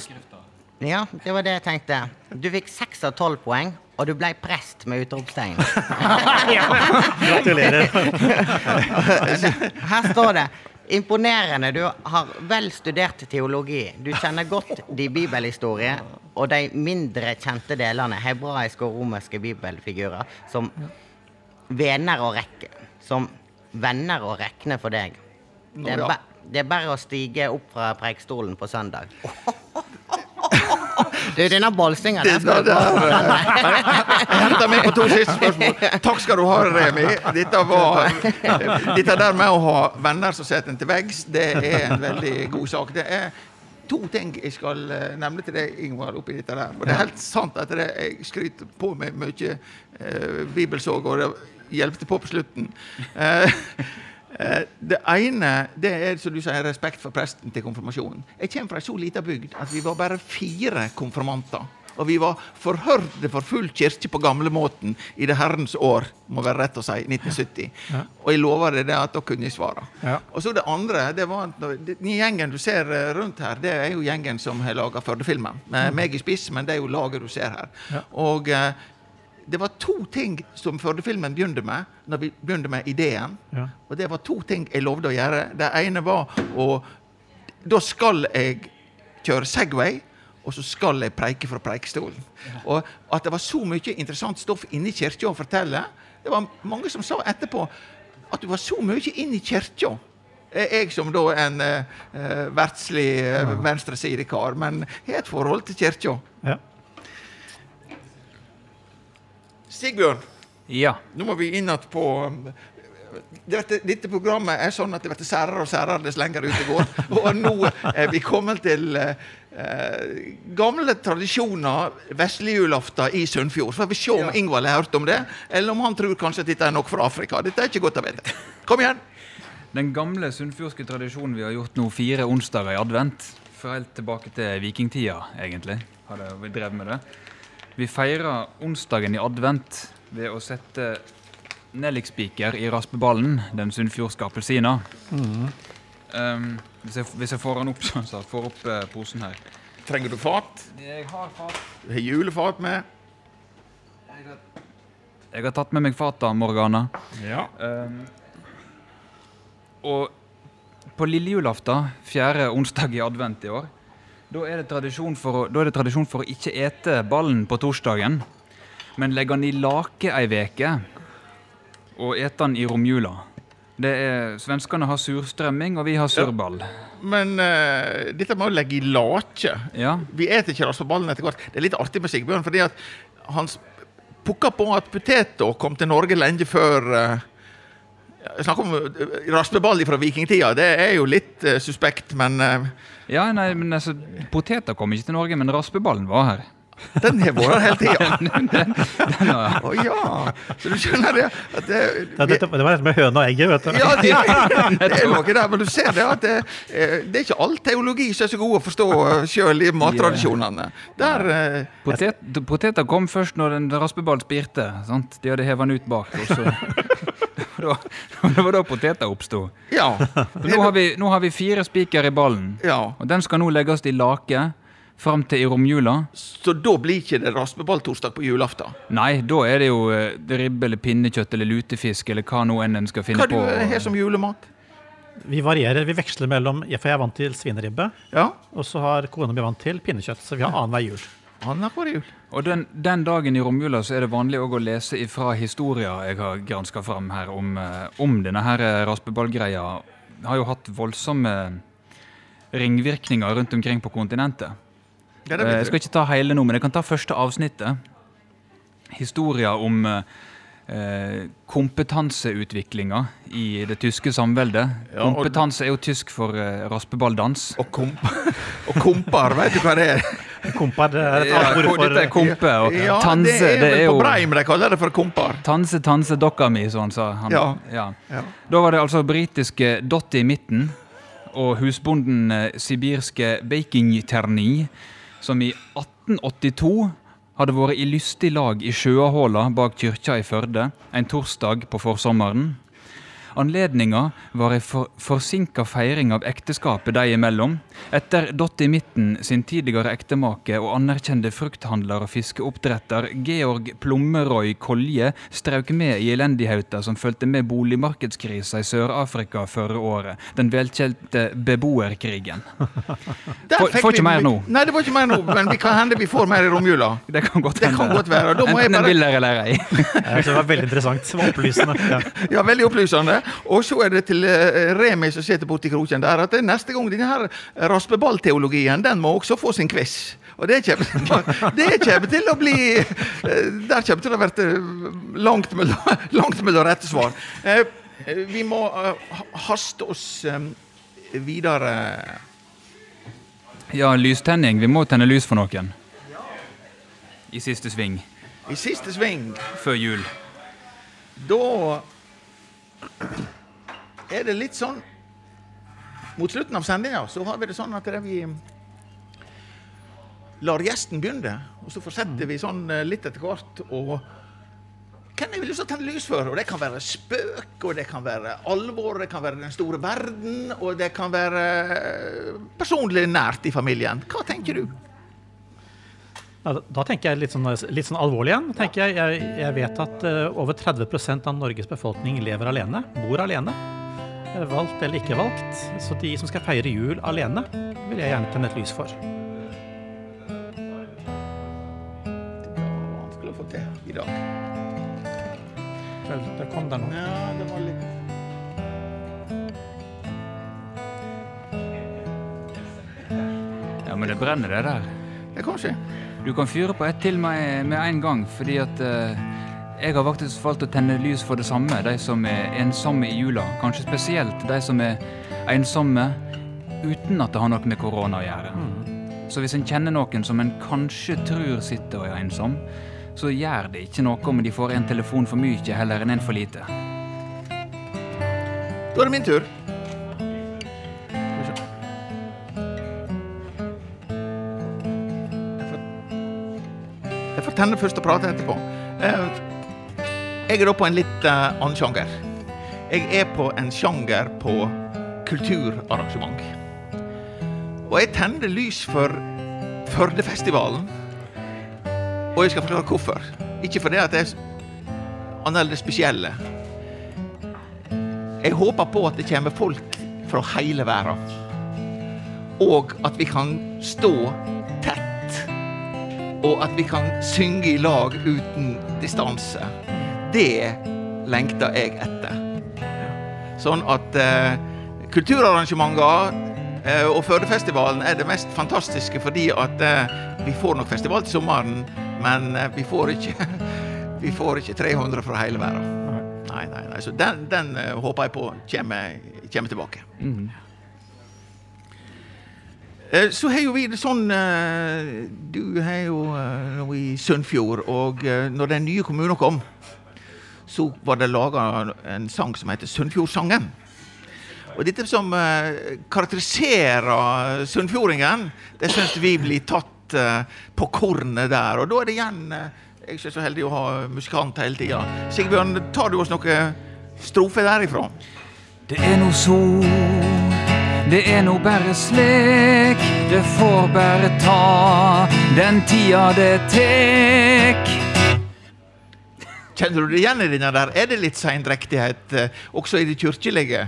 Ja, det var det jeg tenkte. Du fikk seks av tolv poeng, og du ble prest med utropstegn. Gratulerer. Her står det Imponerende. Du har vel studert teologi. Du kjenner godt de bibelhistorie og de mindre kjente delene, hebraiske og romerske bibelfigurer, som venner å rekke. Som venner å rekne for deg. Det er, ba det er bare å stige opp fra preikestolen på søndag. Du, denne bolsinga der skal du henter meg på to siste spørsmål. Takk skal du ha, Remi. Dette, var, dette der med å ha venner som setter en til veggs, det er en veldig god sak. Det er to ting jeg skal eh, nevne til deg, Ingvar, oppi dette der. Og det er helt sant at det, jeg skryter på meg mye eh, bibelsåg, og det hjelpte på på slutten. Eh, eh, det ene det er som du sier, respekt for presten til konfirmasjonen. Jeg kommer fra ei så lita bygd at vi var bare fire konfirmanter. Og vi var forhørte for full kirke på gamlemåten i det herrens år, må være rett å si, 1970. Og jeg lover deg det at da kunne jeg svare. Ja. Og så det andre, det var den gjengen du ser eh, rundt her, det er jo gjengen som har laga Førde-filmen. Med meg i spiss, men det er jo laget du ser her. Ja. Og eh, det var to ting som Førde-filmen begynte med, når vi begynte med ideen. Ja. Og det var to ting jeg lovde å gjøre. Det ene var å Da skal jeg kjøre Segway, og så skal jeg preike fra preikestolen. Og at det var så mye interessant stoff inni kirka å fortelle Det var mange som sa etterpå at du var så mye inni kirka. Eh, Jeg som da en uh, verdslig uh, venstresidekar, men har et forhold til kirka. Ja. Sigbjørn, Ja. nå må vi inn igjen på um, dette, dette programmet er sånn at det blir særere og særere dess lenger ut det går. Og nå er vi kommet til eh, eh, gamle tradisjoner, vesle julaften i Sunnfjord. Får vi se om Ingvald har hørt om det, eller om han tror kanskje at dette er noe fra Afrika. Dette er ikke godt å vite. Kom igjen! Den gamle sunnfjordske tradisjonen vi har gjort nå fire onsdager i advent, fra helt tilbake til vikingtida, egentlig, har det, vi drevet med det. Vi feirer onsdagen i advent ved å sette nellikspiker i raspeballen, den sunnfjordske appelsina. Um, hvis, jeg, hvis jeg får den opp, sånn, så får opp uh, posen her. Trenger du fat? Jeg har fat. Du har julefat med. Jeg har tatt med meg fata, Morgana. Ja. Um, og på lille julaften, fjerde onsdag i advent i år, da er, å, da er det tradisjon for å ikke ete ballen på torsdagen, men legge den i lake ei veke og ete den i romjula. Det er, Svenskene har surstrømming, og vi har surball. Men uh, dette med å legge i lake Ja, Vi eter ikke raspeballen etter hvert. Det er litt artig med Sigbjørn, fordi at han pukka på at poteter kom til Norge lenge før uh, Snakk om uh, raspeball fra vikingtida. Det er jo litt uh, suspekt, men uh, ja nei, men altså, Poteter kom ikke til Norge, men raspeballen var her. den har vært her hele tida. Den Å ja. Så du skjønner det at det, Det, det, det var nesten med høna og egget, vet du. Ja, det, det er noe der, men du ser det at det, eh, det er ikke all teologi som er så god å forstå sjøl i mattradisjonene. Der eh, Potet, poteter kom først når en raspeball spirte. Sant? De hadde hevet den ut bak. Og så, var, det var da poteter oppsto. Ja. Nå, har vi- nå har vi fire spiker i ballen, ja. og den skal nå legges i lake fram til i romjula. Så da blir ikke det raspeballtorsdag på julaften. Nei, da er det jo eh, ribbe eller pinnekjøtt eller lutefisk eller hva nå enn en skal finne Hva du på. har som julemat? Vi varierer, vi veksler mellom For jeg er vant til svineribbe, Ja, og så har kona mi vant til pinnekjøtt. Så vi har annenhver jul. annenhver jul. Og den, den dagen i romjula så er det vanlig å lese ifra historier jeg har granska fram her om, eh, om denne her eh, raspeballgreia. Har jo hatt voldsomme ringvirkninger rundt omkring på kontinentet. Ja, Eh, Jeg skal ikke ta hele nå, men jeg kan ta første avsnittet. Historia om kompetanseutviklinga i det tyske samveldet. Ja, Kompetanse er jo tysk for eh, raspeballdans. Og, komp og kompar, vet du hva det er? Kompar det er et Ja, ord for dette er kompe, og Ja, tanse det er det er jo på Breim de kaller det for kompar. Tanse, tanse, dokka mi, som han sa. Han, Ja. ja. Ja. Da var det altså britiske Dotty i midten og husbonden eh, sibirske Baking-Terni, som i 1882 hadde vært i lystig lag i Sjøahåla bak kyrkja i Førde en torsdag på forsommeren. Anledninga var ei for, forsinka feiring av ekteskapet de imellom, etter Dott i midten sin tidligere ektemake og anerkjente frukthandler og fiskeoppdretter Georg Plommeroy Kolje strauk med i elendigheta som fulgte med boligmarkedskrisa i Sør-Afrika førre året, den velkjente beboerkrigen. Får- ikke mer nå. Nei, det var ikke mer nå, men vi kan hende vi får mer i romjula. Det kan godt Det kan godt være. Da må jeg bare... en vil eller ei. Det var veldig interessant. Det var opplysende. Ja. Ja, veldig opplysende. Og så er det til eh, Remi som sitter borti kroken der, at neste gang denne her raspeballteologien, den må også få sin quiz. Og det kommer, til å bli eh, Der kommer til å være langt mellom, langt mellom rette svar. Eh, Vi må eh, haste oss eh, videre. Ja, lystenning. Vi må tenne lys for noen. I siste sving. I siste sving Før jul. Da er det litt sånn Mot slutten av sendinga så har vi det sånn at det vi lar gjesten begynne, og så fortsetter vi sånn eh, litt etter hvert. Og hvem jeg vil lyst til å tenne lys for? Og det kan være spøk, og det kan være alvor, det kan være den store verden, og det kan være eh, personlig nært i familien. Hva tenker du? Ja, da- tenker jeg litt sånn, litt sånn alvorlig igjen. tenker Jeg, jeg, jeg vet at uh, over 30% av Norges befolkning lever alene, bor alene. Eh, Valgt eller ikke valgt. Så de som skal feire jul alene, vil jeg gjerne tenne et lys for. Det vanskelig å få til i dag. Vel, Det kom der nå. Ja, det var litt Ja, men det brenner, det der. Det kan kanskje. Du kan fyre på ett til meg med en gang, fordi at eh, jeg har faktisk valgt å tenne lys for det samme, de som er ensomme i jula. Kanskje spesielt de som er ensomme uten at det har noe med korona å gjøre. Så hvis en kjenner noen som en kanskje tror sitter og er ensom, så gjør det ikke noe om de får en telefon for mye heller enn en for lite. Da er det min tur. Jeg får tenne først og prate etterpå. Eh, Jeg er da på en litt eh, annen sjanger. Jeg er på en sjanger på kulturarrangement. Og jeg tenner lys for Førdefestivalen. Og jeg skal forklare hvorfor. Ikke fordi at jeg er annerledes det spesielle. Jeg håper på at det kommer folk fra hele verden. Og at vi kan stå. Og at vi kan synge i lag uten distanse. Det lengter jeg etter. Sånn at eh, kulturarrangementer eh, og Førdefestivalen er det mest fantastiske fordi at eh, vi får nok festival til sommeren, men eh, vi får ikke vi får ikke 300 fra hele verden. Nei, nei, nei. Så den, den eh, håper jeg på kommer, kommer tilbake. Mhm. Eh, Så har jo vi det sånn eh, Du har jo eh, i Sunnfjord, og når den nye kommunen kom, så var det laga en sang som heter Sunnfjordsangen. Og dette som karakteriserer sunnfjordingen, det syns vi blir tatt på kornet der. Og da er det igjen Jeg er ikke så heldig å ha musikant hele tida. Sigbjørn, tar du oss noen strofer derifra? Det er no så, det er nå bare slik, det får bare ta den tida det tek. Kjenner du det igjen i denne der? Er det litt seindrektighet eh, også i det kirkelige?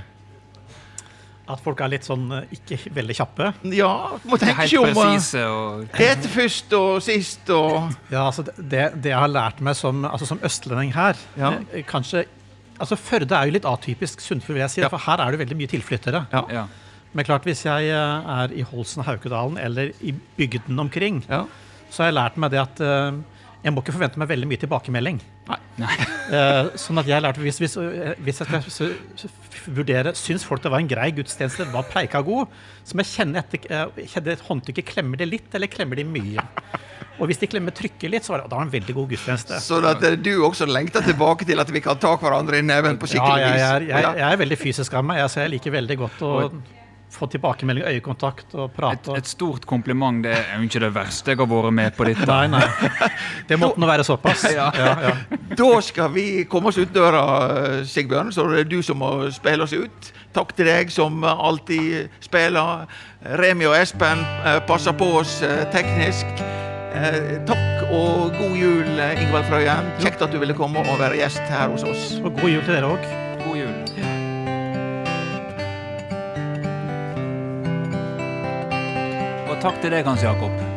At folk er litt sånn eh, ikke veldig kjappe. Ja, må tenke helt seg om. eh, presise og Etter først og sist og Ja, altså det, det jeg har lært meg som, altså som østlending her Ja. Kanskje Altså Førde er jo litt atypisk Sunnfjord, vil jeg si. Ja. For her er det veldig mye tilflyttere. Ja. Ja. Men klart, hvis jeg eh, er i Holsen og Haukedalen eller i bygden omkring, ja. så har jeg lært meg det at eh, jeg må ikke forvente meg veldig mye tilbakemelding. Nei. Eh, sånn at jeg lærte, hvis, hvis, hvis jeg skal vurdere Syns folk det var en grei gudstjeneste, var preika god, så må jeg kjenne etter kjenne et håndtrykket. Klemmer de litt, eller klemmer de mye? Og hvis de klemmer trykket litt, så var det, da var det en veldig god gudstjeneste. Så at du også lengter tilbake til at vi kan ta hverandre i neven på Ja, skikkelig jeg, vis. er, jeg, Ja. jeg er veldig fysisk av meg, så jeg liker veldig godt å få tilbakemelding, øyekontakt og prate. Et, et stort kompliment. Det er jo ikke det verste jeg har vært med på dette. Nei, nei. Det måtte nå være såpass. Ja. Ja, ja. Da skal vi komme oss ut døra, Sigbjørn, så det er du som må spille oss ut. Takk til deg som alltid spiller. Remi og Espen eh, passer på oss eh, teknisk. Eh, Takk og god jul, Ingvald Frøyen. Kjekt at du ville komme og være gjest her hos oss. Og god jul til dere òg. Takk til deg, Hans Jakob.